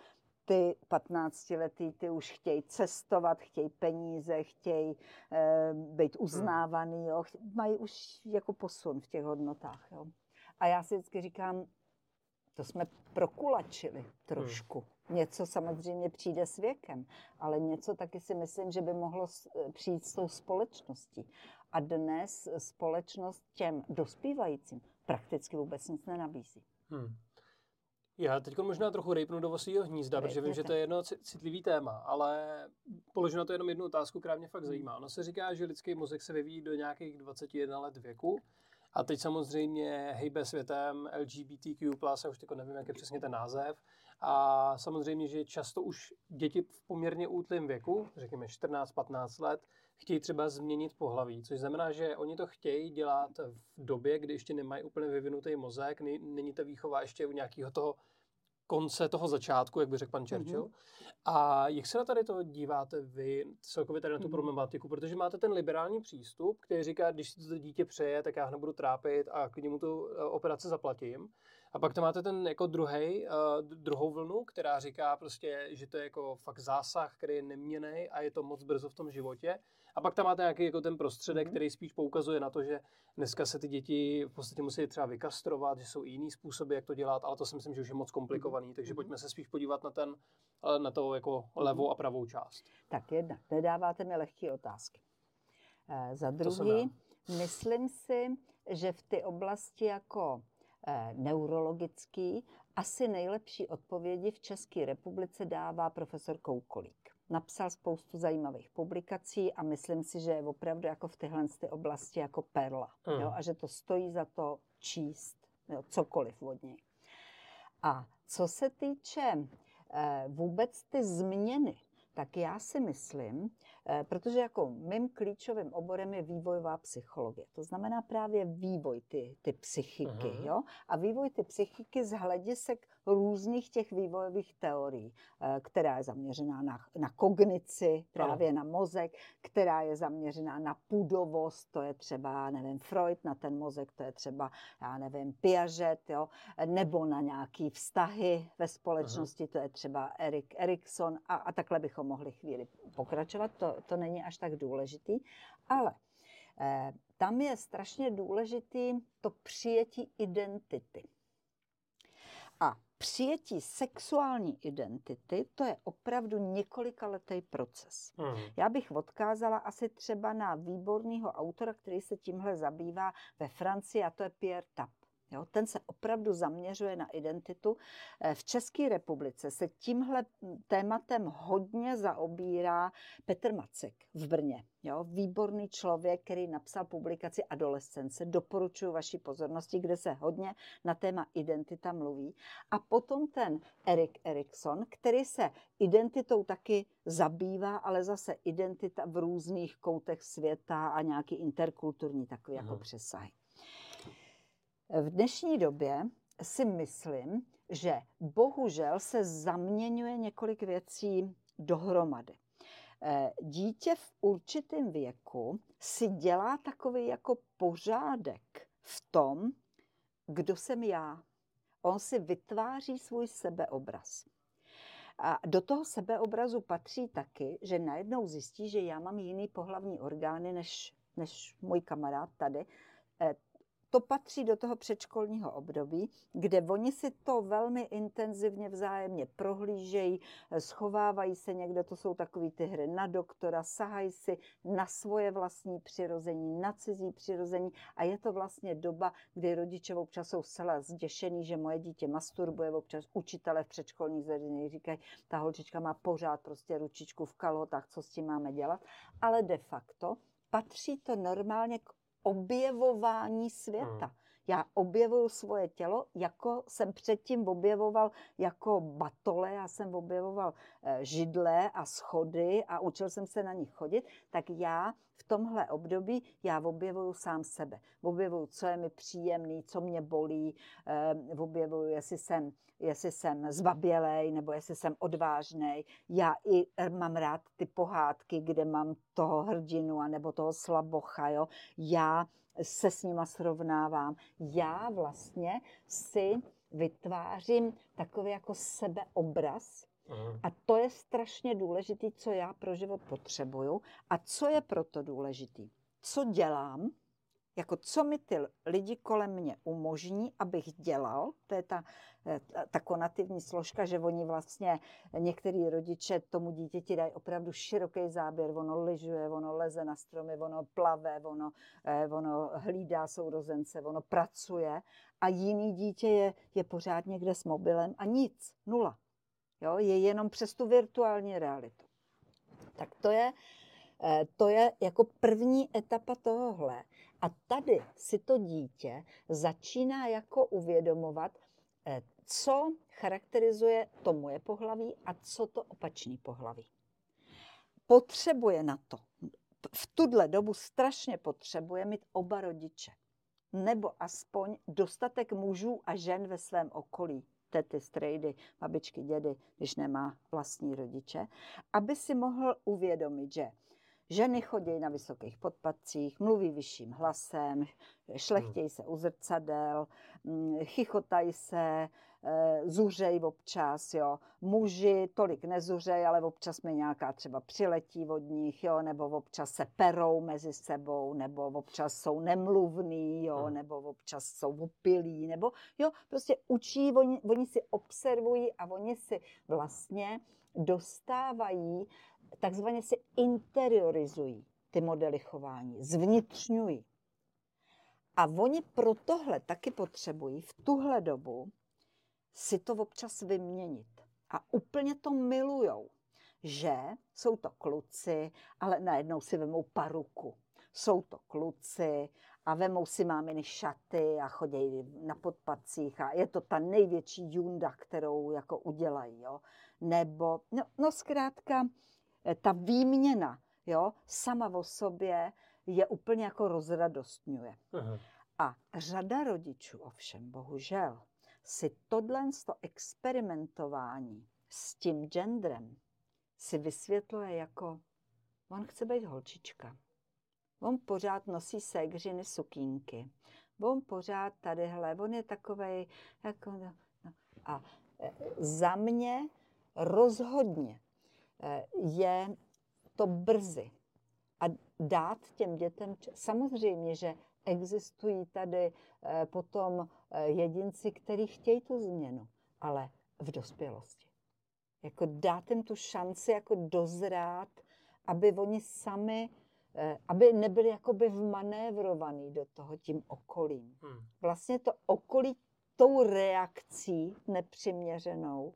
ty 15-letý, ty už chtějí cestovat, chtějí peníze, chtějí e, být hmm. uznávaný, jo. mají už jako posun v těch hodnotách. Jo. A já si vždycky říkám, to jsme prokulačili trošku. Hmm. Něco samozřejmě přijde s věkem, ale něco taky si myslím, že by mohlo přijít s tou společností. A dnes společnost těm dospívajícím prakticky vůbec nic nenabízí. Hmm. Já teď možná trochu rejpnu do svého hnízda, protože vím, že to je jedno citlivý téma, ale položím na to jenom jednu otázku, která mě fakt zajímá. Ono se říká, že lidský mozek se vyvíjí do nějakých 21 let věku. A teď samozřejmě hejbe světem LGBTQ+, já už teď nevím, jak je přesně ten název, a samozřejmě, že často už děti v poměrně útlém věku, řekněme 14-15 let, chtějí třeba změnit pohlaví, což znamená, že oni to chtějí dělat v době, kdy ještě nemají úplně vyvinutý mozek, není ta výchova ještě u nějakého toho konce toho začátku, jak by řekl pan Churchill. Mm-hmm. A jak se na tady to díváte vy, celkově tady na tu mm-hmm. problematiku, protože máte ten liberální přístup, který říká, když si to dítě přeje, tak já ho nebudu trápit a k němu tu eh, operaci zaplatím. A pak to máte ten jako druhý, uh, druhou vlnu, která říká prostě, že to je jako fakt zásah, který je neměný a je to moc brzo v tom životě. A pak tam máte nějaký jako ten prostředek, mm-hmm. který spíš poukazuje na to, že dneska se ty děti v podstatě musí třeba vykastrovat, že jsou jiný způsoby, jak to dělat, ale to si myslím, že už je moc komplikovaný. Mm-hmm. Takže pojďme se spíš podívat na ten, eh, na to jako mm-hmm. levou a pravou část. Tak jedna, nedáváte mi lehké otázky. E, za druhý, myslím si, že v ty oblasti jako e, neurologický asi nejlepší odpovědi v České republice dává profesor Koukolík napsal spoustu zajímavých publikací a myslím si, že je opravdu jako v tyhle ty oblasti jako perla. Mm. Jo, a že to stojí za to číst jo, cokoliv od něj. A co se týče eh, vůbec ty změny, tak já si myslím, eh, protože jako mým klíčovým oborem je vývojová psychologie. To znamená právě vývoj ty, ty psychiky. Uh-huh. Jo? A vývoj ty psychiky z hledisek různých těch vývojových teorií, eh, která je zaměřená na, na kognici, právě ano. na mozek, která je zaměřená na pudovost, to je třeba, nevím, Freud, na ten mozek, to je třeba, já nevím, Piaget, jo? nebo na nějaký vztahy ve společnosti, to je třeba Erik Erikson a, a takhle bychom mohli chvíli pokračovat, to, to není až tak důležitý, ale eh, tam je strašně důležitý to přijetí identity. A přijetí sexuální identity, to je opravdu několikaletý proces. Mm. Já bych odkázala asi třeba na výborného autora, který se tímhle zabývá ve Francii, a to je Pierre Tap. Jo, ten se opravdu zaměřuje na identitu. Eh, v České republice se tímhle tématem hodně zaobírá Petr Macek v Brně. Jo, výborný člověk, který napsal publikaci Adolescence. Doporučuji vaší pozornosti, kde se hodně na téma identita mluví. A potom ten Erik Erikson, který se identitou taky zabývá, ale zase identita v různých koutech světa a nějaký interkulturní takový jako přesahy. V dnešní době si myslím, že bohužel se zaměňuje několik věcí dohromady. Eh, dítě v určitém věku si dělá takový jako pořádek v tom, kdo jsem já. On si vytváří svůj sebeobraz. A do toho sebeobrazu patří taky, že najednou zjistí, že já mám jiný pohlavní orgány než, než můj kamarád tady. To patří do toho předškolního období, kde oni si to velmi intenzivně vzájemně prohlížejí, schovávají se někde, to jsou takové ty hry na doktora, sahají si na svoje vlastní přirození, na cizí přirození a je to vlastně doba, kdy rodiče občas jsou zcela zděšený, že moje dítě masturbuje, občas učitele v předškolních zařízeních říkají, ta holčička má pořád prostě ručičku v kalhotách, co s tím máme dělat, ale de facto patří to normálně k objevování světa. Hmm. Já objevuju svoje tělo, jako jsem předtím objevoval jako batole, já jsem objevoval eh, židle a schody a učil jsem se na nich chodit, tak já v tomhle období já objevuju sám sebe. Objevuju, co je mi příjemný, co mě bolí, eh, objevuju, jestli jsem, jestli jsem zbabělej nebo jestli jsem odvážný. Já i eh, mám rád ty pohádky, kde mám toho hrdinu nebo toho slabocha. Jo? Já se s nima srovnávám. Já vlastně si vytvářím takový jako sebeobraz, a to je strašně důležité, co já pro život potřebuju a co je proto důležitý. Co dělám, jako co mi ty lidi kolem mě umožní, abych dělal, to je ta, eh, ta konativní složka, že oni vlastně, některý rodiče tomu dítěti dají opravdu široký záběr, ono lyžuje, ono leze na stromy, ono plave, ono, eh, ono hlídá sourozence, ono pracuje a jiný dítě je, je pořád někde s mobilem a nic, nula. Jo, je jenom přes tu virtuální realitu. Tak to je, eh, to je jako první etapa tohohle. A tady si to dítě začíná jako uvědomovat, eh, co charakterizuje to moje pohlaví a co to opačný pohlaví. Potřebuje na to, v tuhle dobu strašně potřebuje mít oba rodiče. Nebo aspoň dostatek mužů a žen ve svém okolí tety, strejdy, babičky, dědy, když nemá vlastní rodiče, aby si mohl uvědomit, že ženy chodí na vysokých podpatcích, mluví vyšším hlasem, šlechtějí se u zrcadel, mm, chichotají se, Eh, zuřej občas, jo. Muži tolik nezuřej, ale občas mi nějaká třeba přiletí od nich, jo, nebo občas se perou mezi sebou, nebo občas jsou nemluvný, jo, hmm. nebo občas jsou opilí, nebo jo, prostě učí, oni, oni si observují a oni si vlastně dostávají, takzvaně si interiorizují ty modely chování, zvnitřňují. A oni pro tohle taky potřebují v tuhle dobu si to občas vyměnit. A úplně to milujou, že jsou to kluci, ale najednou si vemou paruku. Jsou to kluci a vemou si máminy šaty a chodí na podpacích a je to ta největší junda, kterou jako udělají. Jo? Nebo, no, no zkrátka, ta výměna jo, sama o sobě je úplně jako rozradostňuje. Aha. A řada rodičů ovšem, bohužel, si tohle experimentování s tím genderem si vysvětluje jako, on chce být holčička. On pořád nosí ségřiny sukínky. On pořád tadyhle, on je takovej, jako, no, no. A e, za mě rozhodně je to brzy. A dát těm dětem, samozřejmě, že existují tady eh, potom eh, jedinci, kteří chtějí tu změnu, ale v dospělosti. Jako dát jim tu šanci jako dozrát, aby oni sami, eh, aby nebyli jakoby vmanévrovaný do toho tím okolím. Hmm. Vlastně to okolí tou reakcí nepřiměřenou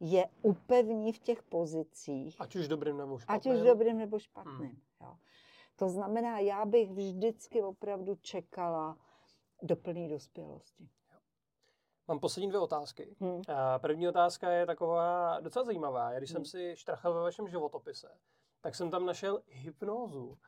je upevní v těch pozicích. Ať už dobrým nebo špatným. Ať už dobrým nebo špatným. Hmm. Jo. To znamená, já bych vždycky opravdu čekala do plné dospělosti. Mám poslední dvě otázky. Hmm. První otázka je taková docela zajímavá. Já když hmm. jsem si štrachal ve vašem životopise, tak jsem tam našel hypnózu.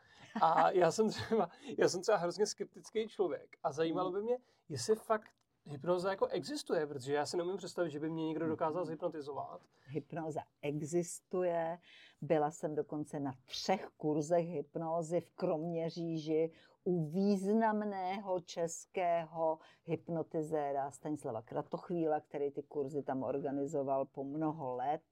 A já jsem třeba, já jsem třeba hrozně skeptický člověk. A zajímalo hmm. by mě, jestli fakt hypnoza jako existuje, protože já si nemůžu představit, že by mě někdo dokázal zhypnotizovat. Hypnoza existuje. Byla jsem dokonce na třech kurzech hypnózy v Kroměříži u významného českého hypnotizéra Stanislava Kratochvíla, který ty kurzy tam organizoval po mnoho let.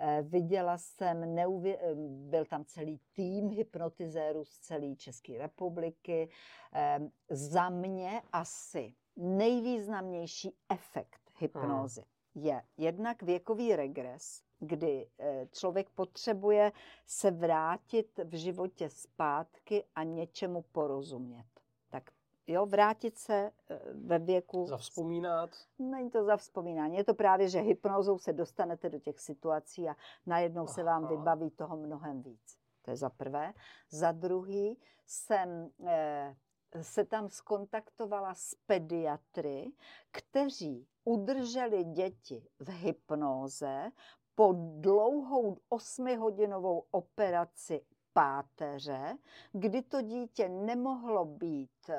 Eh, viděla jsem, neuvě... Eh, byl tam celý tým hypnotizérů z celé České republiky. Eh, za mě asi nejvýznamnější efekt hypnózy hmm. je jednak věkový regres, kdy eh, člověk potřebuje se vrátit v životě zpátky a něčemu porozumět. Tak jo, vrátit se eh, ve věku... Zavzpomínat? Není to zavzpomínání, je to právě, že hypnózou se dostanete do těch situací a najednou Aha. se vám vybaví toho mnohem víc. To je za prvé. Za druhý jsem eh, se tam skontaktovala s pediatry, kteří udrželi děti v hypnóze po dlouhou osmihodinovou operaci páteře, kdy to dítě nemohlo být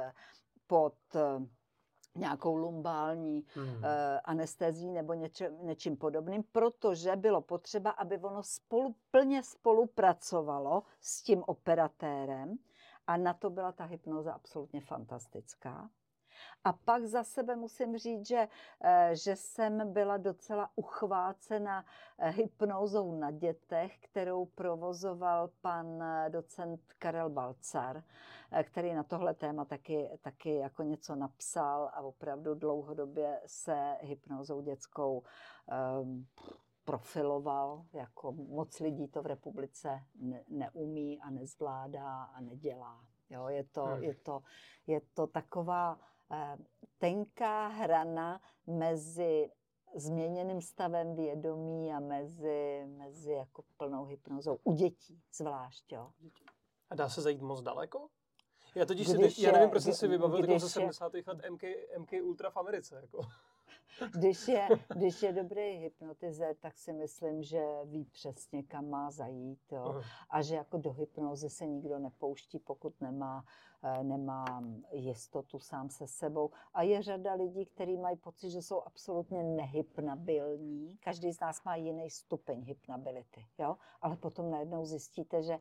pod nějakou lumbální hmm. uh, anestezí nebo něčem, něčím podobným, protože bylo potřeba, aby ono spolu, plně spolupracovalo s tím operatérem a na to byla ta hypnoza absolutně fantastická. A pak za sebe musím říct, že, eh, že jsem byla docela uchvácena eh, hypnózou na dětech, kterou provozoval pan eh, docent Karel Balcar, který na tohle téma taky, taky jako něco napsal a opravdu dlouhodobě se hypnózou dětskou um, profiloval, jako moc lidí to v republice ne, neumí a nezvládá a nedělá. Jo, je, to, hmm. je, to, je to taková Eh, tenká hrana mezi změněným stavem vědomí a mezi, mezi jako plnou hypnozou. U dětí zvlášť, jo. A dá se zajít moc daleko? Já totiž když si, je, já nevím, proč jsem si vybavil takovou ze 70. let MK, MK Ultra v Americe. Jako. Když je, když je dobrý hypnotizer, tak si myslím, že ví přesně, kam má zajít. Jo? A že jako do hypnozy se nikdo nepouští, pokud nemá, eh, nemá jistotu sám se sebou. A je řada lidí, kteří mají pocit, že jsou absolutně nehypnabilní. Každý z nás má jiný stupeň hypnability. Jo? Ale potom najednou zjistíte, že,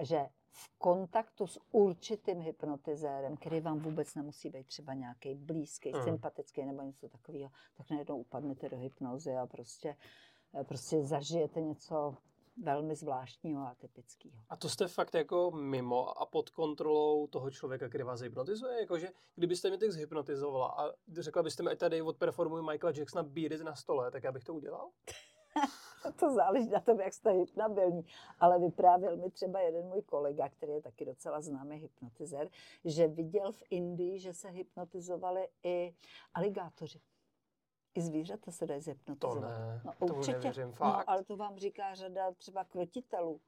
že v kontaktu s určitým hypnotizérem, který vám vůbec nemusí být třeba nějaký blízký, mm. sympatický nebo něco takového, tak najednou upadnete do hypnozy a prostě, eh, prostě zažijete něco velmi zvláštního a typického. A to jste fakt jako mimo a pod kontrolou toho člověka, který vás hypnotizuje? Jakože kdybyste mě teď zhypnotizovala a řekla byste mi, ať tady odperformuji Michaela Jacksona Beat na stole, tak já bych to udělal? [laughs] [laughs] to záleží na tom, jak jste hypnabilní. Ale vyprávěl mi třeba jeden můj kolega, který je taky docela známý hypnotizer, že viděl v Indii, že se hypnotizovali i aligátoři. I zvířata se dají zhypnotizovat. To ne, no, to určitě. nevěřím, no, fakt. No, ale to vám říká řada třeba krotitelů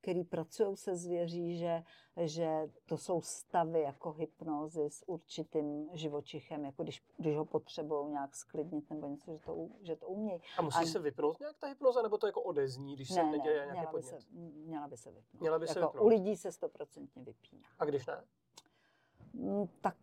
který pracují se zvěří, že, že to jsou stavy jako hypnózy s určitým živočichem, jako když, když ho potřebují nějak sklidnit nebo něco, že to, že to umějí. A musí a, se vypnout nějak ta hypnoza, nebo to jako odezní, když ne, se neděje ne, nějaký podnět? By se, měla by se vypnout. Měla by se jako vypnout. U lidí se stoprocentně vypíná. A když ne? Mm, tak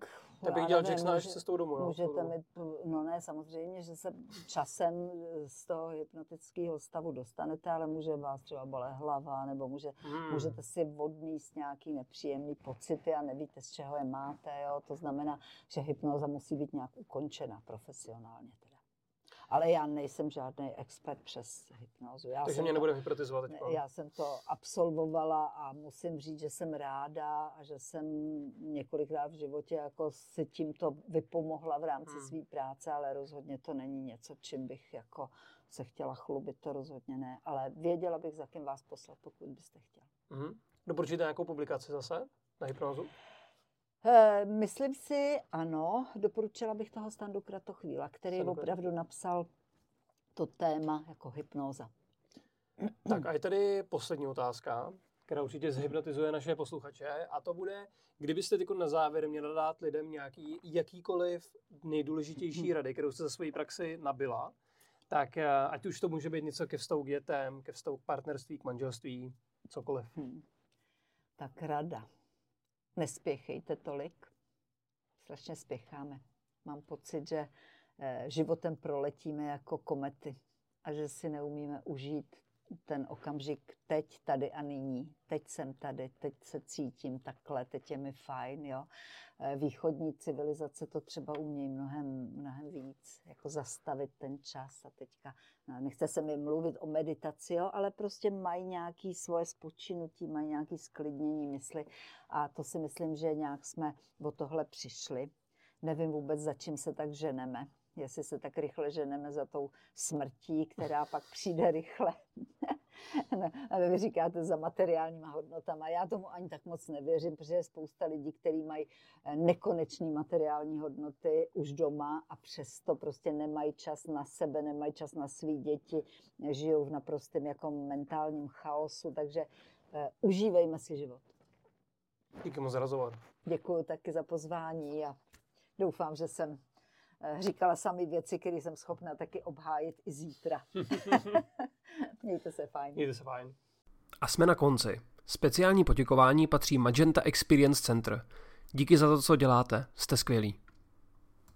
tak bych dělal Jacksona až cestou domů. Můžete mít, no ne, samozřejmě, že se časem z toho hypnotického stavu dostanete, ale může vás třeba bolet hlava, nebo může, hmm. můžete si odníst nějaký nepříjemný pocity a nevíte, z čeho je máte. Jo? To znamená, že hypnoza musí být nějak ukončena profesionálně. Ale já nejsem žádný expert přes hypnozu. Já Takže mě nebude hypnotizovat teď. Já jsem to absolvovala a musím říct, že jsem ráda a že jsem několikrát v životě jako si tímto vypomohla v rámci hmm. své práce, ale rozhodně to není něco, čím bych jako se chtěla chlubit, to rozhodně ne. Ale věděla bych, za kým vás poslat, pokud byste chtěl. Hmm. Doporučíte nějakou publikaci zase na hypnozu? Eh, myslím si, ano, doporučila bych toho Standu Kratochvíla, který Standu opravdu napsal to téma jako hypnóza. [clears throat] Tak a je tady poslední otázka, která určitě zhypnotizuje naše posluchače a to bude, kdybyste teď na závěr měla dát lidem nějaký jakýkoliv nejdůležitější rady, kterou jste za svoji praxi nabila, tak eh, ať už to může být něco ke vztahu k dětem, ke vztahu k partnerství, k manželství, cokoliv. Hmm. Tak rada nespěchejte tolik. Strašně spěcháme. Mám pocit, že eh, životem proletíme jako komety a že si neumíme užít ten okamžik teď, tady a nyní. Teď jsem tady, teď se cítím takhle, teď je mi fajn, jo. Eh, východní civilizace to třeba umějí mnohem, mnohem víc, jako zastavit ten čas a teďka, no, nechce se mi mluvit o meditaci, jo, ale prostě mají nějaké svoje spočinutí, mají nějaké sklidnění mysli a to si myslím, že nějak jsme o tohle přišli. Nevím vůbec, za čím se tak ženeme jestli se tak rychle ženeme za tou smrtí, která pak přijde rychle. [laughs] no, a vy říkáte za materiálníma hodnotama. Já tomu ani tak moc nevěřím, protože je spousta lidí, kteří mají eh, nekonečné materiální hodnoty už doma a přesto prostě nemají čas na sebe, nemají čas na svý děti, žijou v naprostém jako mentálním chaosu, takže uh, užívejme si život. Díky moc za rozhovor. Děkuji taky za pozvání a doufám, že jsem říkala sami věci, které jsem schopna taky obhájit i zítra. [laughs] Mějte se fajn. Mějte se fajn. A jsme na konci. Speciální poděkování patří Magenta Experience Center. Díky za to, co děláte. Jste skvělí.